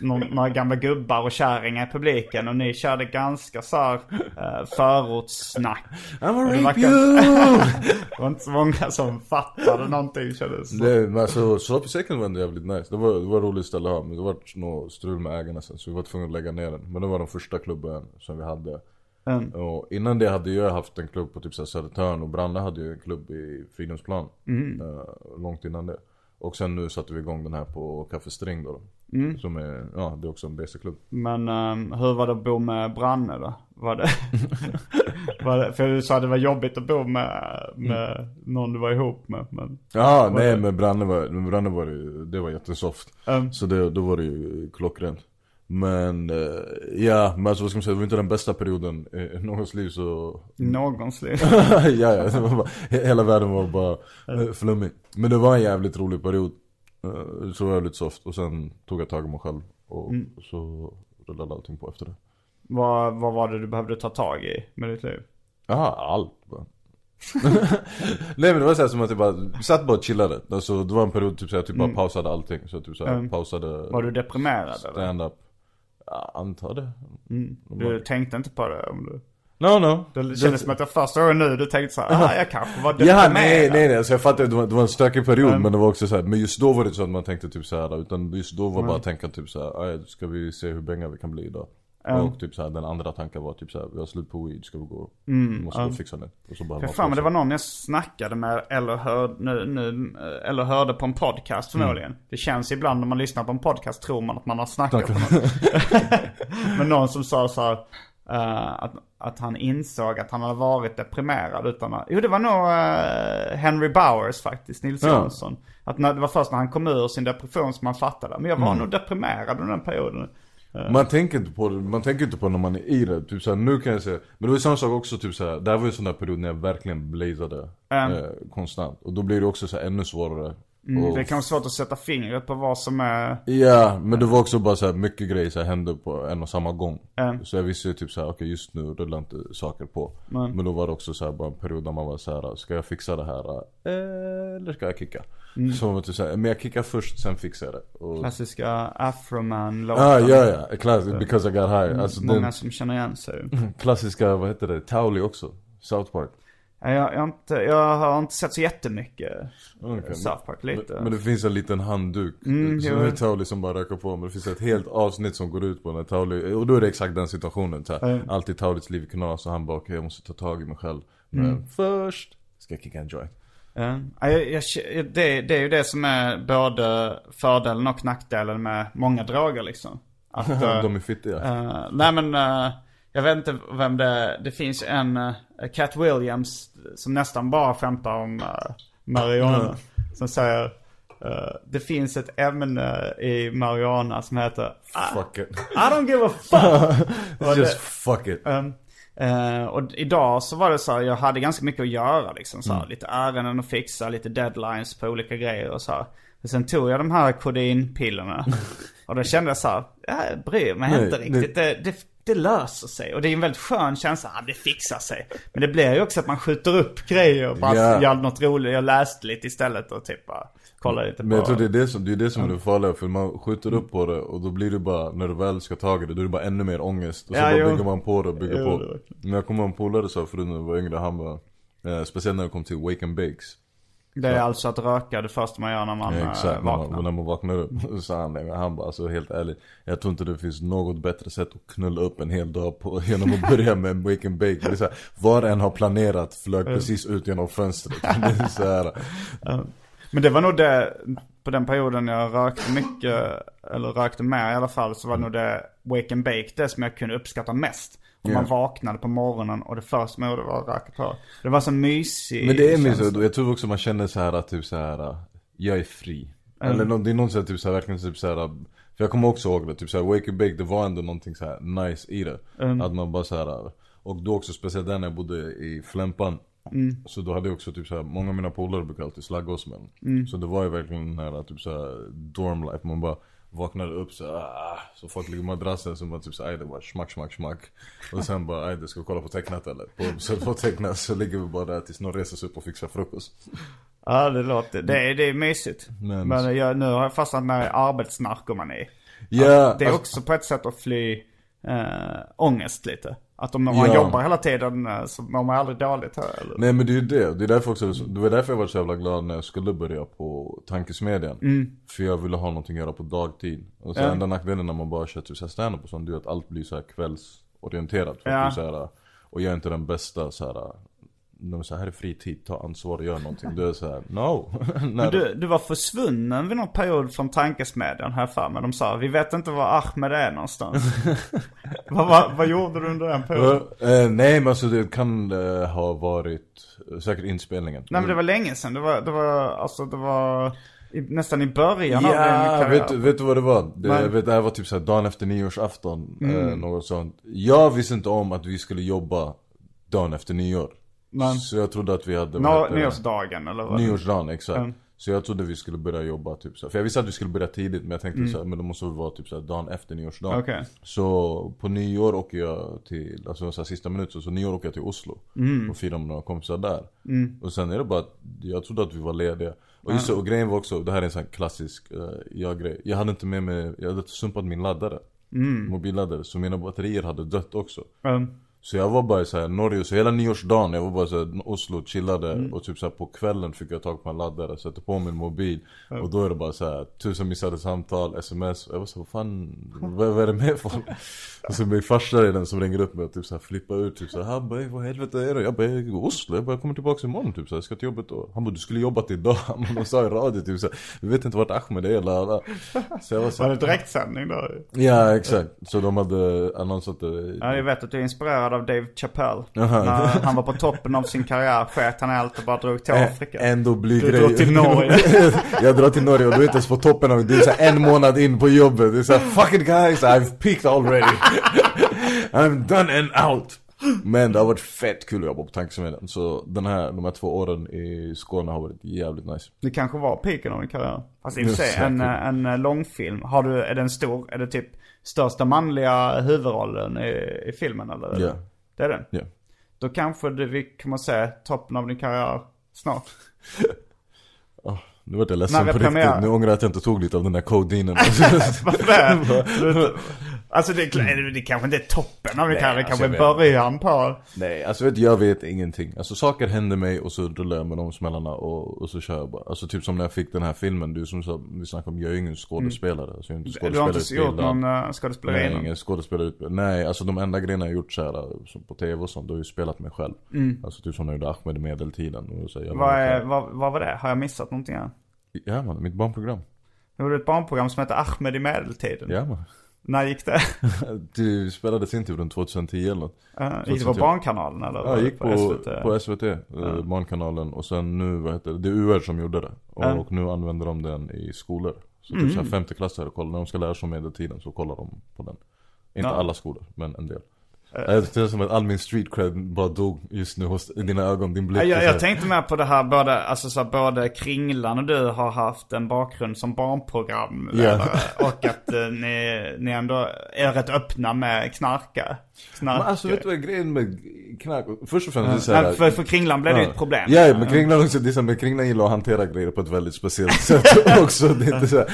Ja. några gamla gubbar och kärringar i publiken. Och ni körde ganska så här, eh, förortssnack. I'm det rape verkar- you! [LAUGHS] Det var inte så många som fattade någonting kändes det. Nej men alltså Sloppy Second var ändå jävligt nice. Det var, det var roligt ställe att ha men det var något strul med ägarna sen så vi var tvungna att lägga ner den. Men det var den första klubben som vi hade. Mm. Och innan det hade jag haft en klubb på typ så Södertörn och Branne hade ju en klubb i Fridhemsplan. Mm. eh, långt innan det. Och sen nu satte vi igång den här på Café String då. Mm. Som är, ja det är också en BC-klubb. Men ehm, hur var det att bo med Branne då? Var det, [LAUGHS] var det, för du sa att det var jobbigt att bo med, med någon du var ihop med. Men, Ja nej men Branne var, med Branne var det, det var jättesoft. Mm. Så det, då var det ju klockrent. Men eh, ja, men alltså vad ska man säga, det var inte den bästa perioden i någons liv så någons liv. [LAUGHS] ja, ja, bara, he- hela världen var bara eh, flummig. Men det var en jävligt rolig period. Eh, Så var jag lite soft och sen tog jag tag i mig själv. Och så rullade allting på efter det. vad, vad var det du behövde ta tag i med ditt liv? Jaha, allt bara. [LAUGHS] Nej men det var så här som att jag bara, satt bara och chillade. Alltså det var en period typ så jag typ bara pausade allting. Så typ så här, pausade Var du deprimerad eller? Stand-up. Ja, antar det. Du tänkte inte på det? Om du... No no. Det kändes som att jag första gången nu du tänkte så här, ah, jag kanske var deprimerad. Ja nej nej nej, alltså jag fattar det var, det var en stökig period men det var också så här, men just då var det inte så att man tänkte typ så här utan just då var bara att tänka typ så här, "Aj, ska vi se hur bänga vi kan bli idag? Och typ så här, den andra tanken var typ så här, vi har slut på weed, ska vi gå? vi måste gå och fixa det. Och så bara För fan men det var någon jag snackade med eller, hör, nu, nu, eller hörde på en podcast förmodligen. Det känns ibland när man lyssnar på en podcast tror man att man har snackat på någon. [LAUGHS] men någon som sa så här, eh, att, att han insåg att han hade varit deprimerad utan att, jo det var nog eh, Henry Bowers faktiskt, Nils Ja. Jansson. Att när, det var först när han kom ur sin depression som han fattade, men jag Mm. var nog deprimerad under den perioden. Man tänker inte på det, man tänker inte på när man är i det. Typ såhär, nu kan jag säga, men det var ju samma sak också typ såhär, det här var ju en sån där period när jag verkligen blazade eh, konstant. Och då blir det också så här, ännu svårare. Mm, det är kanske svårt att sätta fingret på vad som är, Ja, men det var också bara så här, mycket grejer så här, hände på en och samma gång. Mm. Så jag visste ju typ så här, okej just nu rullar inte saker på. Men då var det också så här, bara en period där man var så här, ska jag fixa det här? eh, Eller ska jag kicka? Så man var typ så här, men jag kickar först, sen fixar jag det. Och, klassiska afroman-låten. ah, ja ja, klass, because I got high. Alltså Många den som känner igen sig. [LAUGHS] klassiska, vad heter det, Towley också. South Park. Ja, Jag, jag, har inte, jag har inte sett så jättemycket Okej, South Park, lite. Men, men det finns en liten handduk Mm, som är Towley som bara röker på. Men det finns ett helt avsnitt som går ut på när Towley, och då är det exakt den situationen. Så här, Alltid Towleys liv i knas och han bara okej jag måste ta tag i mig själv. Men Mm. först ska jag kicka en joint. Ja, jag, jag, det, det är ju det som är både fördelen och nackdelen med många droger liksom. Att, eh, [LAUGHS] De är fittiga. eh, nej men, eh, jag vet inte vem det är. Det finns en, uh, Cat Williams, som nästan bara skämtar om uh, marijuana. Som säger, eh, det finns ett ämne i marijuana som heter Fuck it. I don't give a fuck. [LAUGHS] Just fuck it. Um, eh, och idag så var det så här, jag hade ganska mycket att göra liksom så här, Mm. Lite ärenden att fixa, lite deadlines på olika grejer och så här. Och sen tog jag de här kodinpillerna. [LAUGHS] och då kände jag så här, jag bryr mig Nej, inte riktigt. Det, det, det löser sig. Och det är en väldigt skön känsla, ah, det fixar sig. Men det blir ju också att man skjuter upp grejer och bara Ja. gör något roligt. Jag läste lite istället och typ bara kollade lite på. Men jag tror det är det som, det är det som är det farliga för man skjuter upp på det och då blir det bara, när du väl ska ta det, då är det bara ännu mer ångest. Och så Ja, bara jo. bygger man på det och bygger Jo, på. det Men jag kommer ihåg en polare sa förut när jag var yngre, han var, eh, speciellt när det kom till Wake and Bakes. Det är alltså att röka det första man gör när man Ja, eh, exakt, vaknar. man, när man vaknar upp. [LAUGHS] Så sa han bara alltså helt ärligt Jag tror inte det finns något bättre sätt att knulla upp en hel dag på [LAUGHS] Genom att börja med en wake and bake det är så här, Vad en har planerat flög precis ut genom fönstret [LAUGHS] Det så här, Men det var nog det, på den perioden jag rökte mycket, eller rökte mer i alla fall, så var nog det wake and bake det som jag kunde uppskatta mest. Om Ja. man vaknade på morgonen och det första man gjorde var att röka på. Det var så mysigt. Men det är mysigt, och jag tror också man känner så här att typ så här Jag är fri Eller nå- det är något sätt typ så här, verkligen typ så här. För jag kommer också ihåg det, typ så här, wake and bake det var ändå någonting så här nice i det Att man bara så här Och då också speciellt där när jag bodde i Flämpan Så då hade jag också typ så här, många av mina polare brukade alltid slagga oss med Så det var ju verkligen den här typ så här dorm life, man bara Vaknade upp så ah, så folk ligger i madrassen så man typ såhär, det bara smack smack smack Och sen bara, aj det ska vi kolla på tecknat eller? På, så på tecknat så ligger vi bara där tills någon reser sig upp och fixar frukost Ja, det låter, det är, det är mysigt. Men- Men, jag, nu har jag fastnat med arbetsnarkomani. Ja, Att det är alltså- också på ett sätt att fly äh, ångest lite. Att om man Ja. jobbar hela tiden eh, så mår man aldrig dåligt här. Eller? Nej men det är ju det, det är därför också, det var därför jag var så jävla glad när jag skulle börja på tankesmedjan För jag ville ha någonting att göra på dagtid Och Mm. Ja. enda nackdelen när man bara kör typ stand-up och sånt, det är att allt blir så här kvällsorienterat för Ja. att du så här, Och jag är inte den bästa så här. De säger här är fritid, ta ansvar och gör någonting Du är såhär, no [LAUGHS] Men du, du var försvunnen vid någon period från tankesmedjan här för mig. De sa, vi vet inte var Ahmed är någonstans. [LAUGHS] vad, vad, vad gjorde du under den perioden? Eh, nej men alltså det kan eh, ha varit eh, säkert inspelningen Nej men det var länge sedan. Det var, det var, alltså det var i, nästan i början av din Ja, karriär. vet, vet du vad det var? Det, jag vet, det här var typ såhär dagen efter nyårsafton, Mm. eh, något sånt Jag visste inte om att vi skulle jobba dagen efter nyår Men- Så jag trodde att vi hade Nå, nyårsdagen eller vad? Nyårsdagen, exakt Mm. Så jag trodde vi skulle börja jobba typ så För jag visste att vi skulle börja tidigt men jag tänkte Mm. så men det måste väl vara typ så dagen efter nyårsdagen Okej. Så på nyår åker jag till, alltså så sista minuten, så nyår åker jag till Oslo Mm. Och firar med några kompisar där Och sen är det bara att, jag trodde att vi var lediga Och just så, och grejen var också, det här är en sån här klassisk uh, jag-grej Jag hade inte med mig, jag hade sumpat min laddare Mobilladdare, så mina batterier hade dött också Mm. Så jag var bara så här Norge, så hela nyårsdagen, jag var bara så här, Oslo, chillade Mm. och typ så här, på kvällen fick jag tag på en laddare, satte på min mobil Och då är det bara så här, tusen missade samtal, sms, och jag var så vad fan, vad, vad är det med folk? Och så min farsa är den som ringer upp mig och typ så här flippar ut, typ så här, han bara "Ey, vad helvete är det? Jag bara, "Jag Oslo, jag bara, jag kommer tillbaka imorgon typ så här, jag ska till jobbet då Han bara, du skulle jobbat idag, [LAUGHS] de sa i radio typ så här, vi vet inte vart Ahmed är eller alla. Så jag var så Var det direktsändning då? Ja exakt, så de hade annonsat det Ja, jag vet att du är inspirerad av Dave Chappelle. När [LAUGHS] han var på toppen av sin karriär, sket han allt och bara drog till Afrika. Ä- Ändå blir Du drar till Norge. [LAUGHS] jag drar till Norge och du är inte ens på toppen av det. är så en månad in på jobbet. Det är såhär fuck it guys, I've peaked already. [LAUGHS] I'm done and out. Men det har varit fett kul att jobba på tankesmedjan. Så den här, de här två åren i Skåne har varit jävligt nice. Det kanske var piken av din karriär. Alltså i och för sig, en, en långfilm. Har du, är den stor? Är det typ största manliga huvudrollen i, i filmen eller? Ja. Det är den? Ja. Då kanske du, vi kommer se toppen av din karriär snart. [LAUGHS] Nu vart jag ledsen på riktigt. Nu ångrar jag att jag inte tog lite av den där kodinen. [LAUGHS] Varför [LAUGHS] det? Alltså det, är- det kanske inte är toppen av din Nej, det alltså, kanske är början på... Nej, alltså vet jag vet ingenting. Alltså saker händer mig och så rullar jag med de smällarna och, och så kör jag bara. Alltså typ som när jag fick den här filmen, du som sa, vi snackade om, jag är ju ingen skådespelare. Alltså, jag är inte Du har inte gjort någon uh, skådespeleri Nej, innan? ingen skådespelarutbildad. Nej, alltså de enda grejerna jag gjort så här, som på tv och sånt, då har jag ju spelat mig själv. Alltså typ som när jag gjorde Ahmed i medeltiden. Och så, jag Vad, är, vad, vad var det? Har jag missat någonting här? Ja man, mitt barnprogram. Det var ett barnprogram som hette Ahmed i medeltiden. Ja man. När gick det? Du spelade sin tur runt 2010 eller något. Uh, gick det på 2010. Barnkanalen eller? Ja, jag det gick på, SVT? på SVT, eh, Barnkanalen och sen nu, vad heter det, det är UR som gjorde det. Och, Ja. och nu använder de den i skolor. Så typ Mm. såhär femteklassare kollar, när de ska lära sig om medeltiden så kollar de på den. Inte alla skolor, men en del. Jag känns som att all min street cred bara dog just nu hos dina ögon, din blick. Ja, jag, jag tänkte med på det här, både, alltså så här, både Kringlan och du har haft en bakgrund som barnprogramledare. Och att eh, ni, ni ändå är rätt öppna med knarka. Knark. Men alltså vet du vad är grejen med knark? Först och främst är det så här, för, för Kringlan blev det Ja. ett problem. Ja, men Kringlan också, det är så här, men Kringlan gillar att hantera grejer på ett väldigt speciellt [LAUGHS] sätt [LAUGHS] också. Det är inte så här,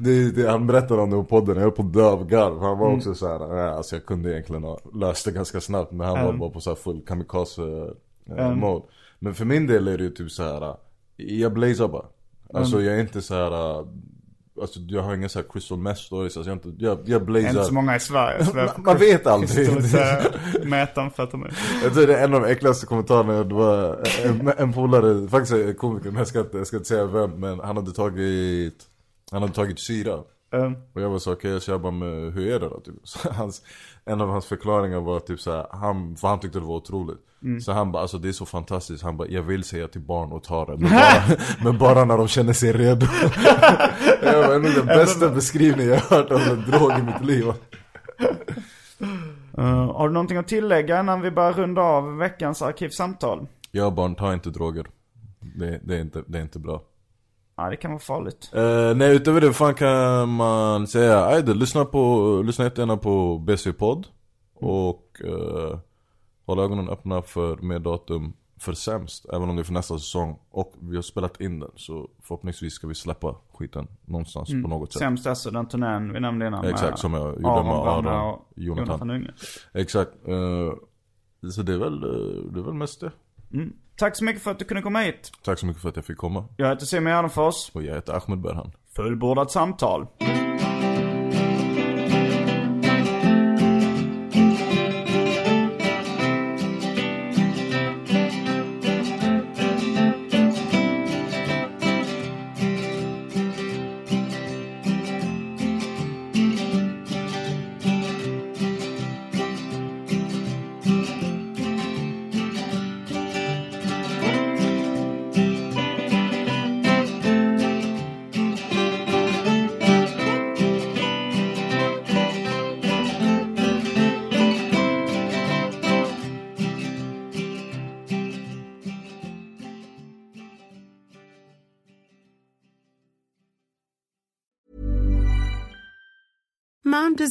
det, det, han berättade om det på podden, jag höll på att dö av garv. Han var också så här, ja, alltså jag kunde egentligen ha löst det ganska snabbt, men han var bara på så här full kamikaze eh, Mm. mode. Men för min del är det ju typ så här. Jag blazar bara. Alltså jag är inte så här. Alltså jag har inga så här crystal mesh stories. Alltså jag, inte, jag, jag blazar. inte så många i Sverige. [LAUGHS] Man- man vet aldrig. Metamfetamin. [LAUGHS] Jag tror det är en av de äckligaste kommentarerna. Det var en, en polare, faktiskt en komiker, men jag ska, inte, jag ska inte säga vem. Men han hade tagit, han hade tagit syra. Um, Och jag var så okej, så jag bara, men hur är det då? Typ. [LAUGHS] Så hans, en av hans förklaringar var typ så här, han, för han tyckte det var otroligt. Så han bara, alltså det är så fantastiskt. Han bara, jag vill säga till barn och ta det. Men [LAUGHS] bara, men bara när de känner sig redo. [LAUGHS] jag var nog den bästa beskrivningen jag har hört av en drog i mitt liv. uh, [LAUGHS] har du någonting att tillägga innan vi börjar runda av veckans arkivsamtal? Ja barn, ta inte droger. Det, det, är, inte, det är inte bra. Ja, det kan vara farligt. Uh, nej utöver det, fan kan man säga? Ajde, lyssna på, lyssna jättegärna på BC-podd Och uh, håll ögonen öppna för mer datum för sämst Även om det är för nästa säsong Och vi har spelat in den så förhoppningsvis ska vi släppa skiten någonstans på något sätt Sämst SO, den turnén vi nämnde innan. Exakt, som jag gjorde Aron med Branne Aron och Jonathan. Jonathan Unge. Exakt, uh, så det är väl, eh, det är väl mest det Tack så mycket för att du kunde komma hit. Tack så mycket för att jag fick komma Jag heter Simon Gärdenfors. Och jag heter Ahmed Berhan Fullbordat samtal.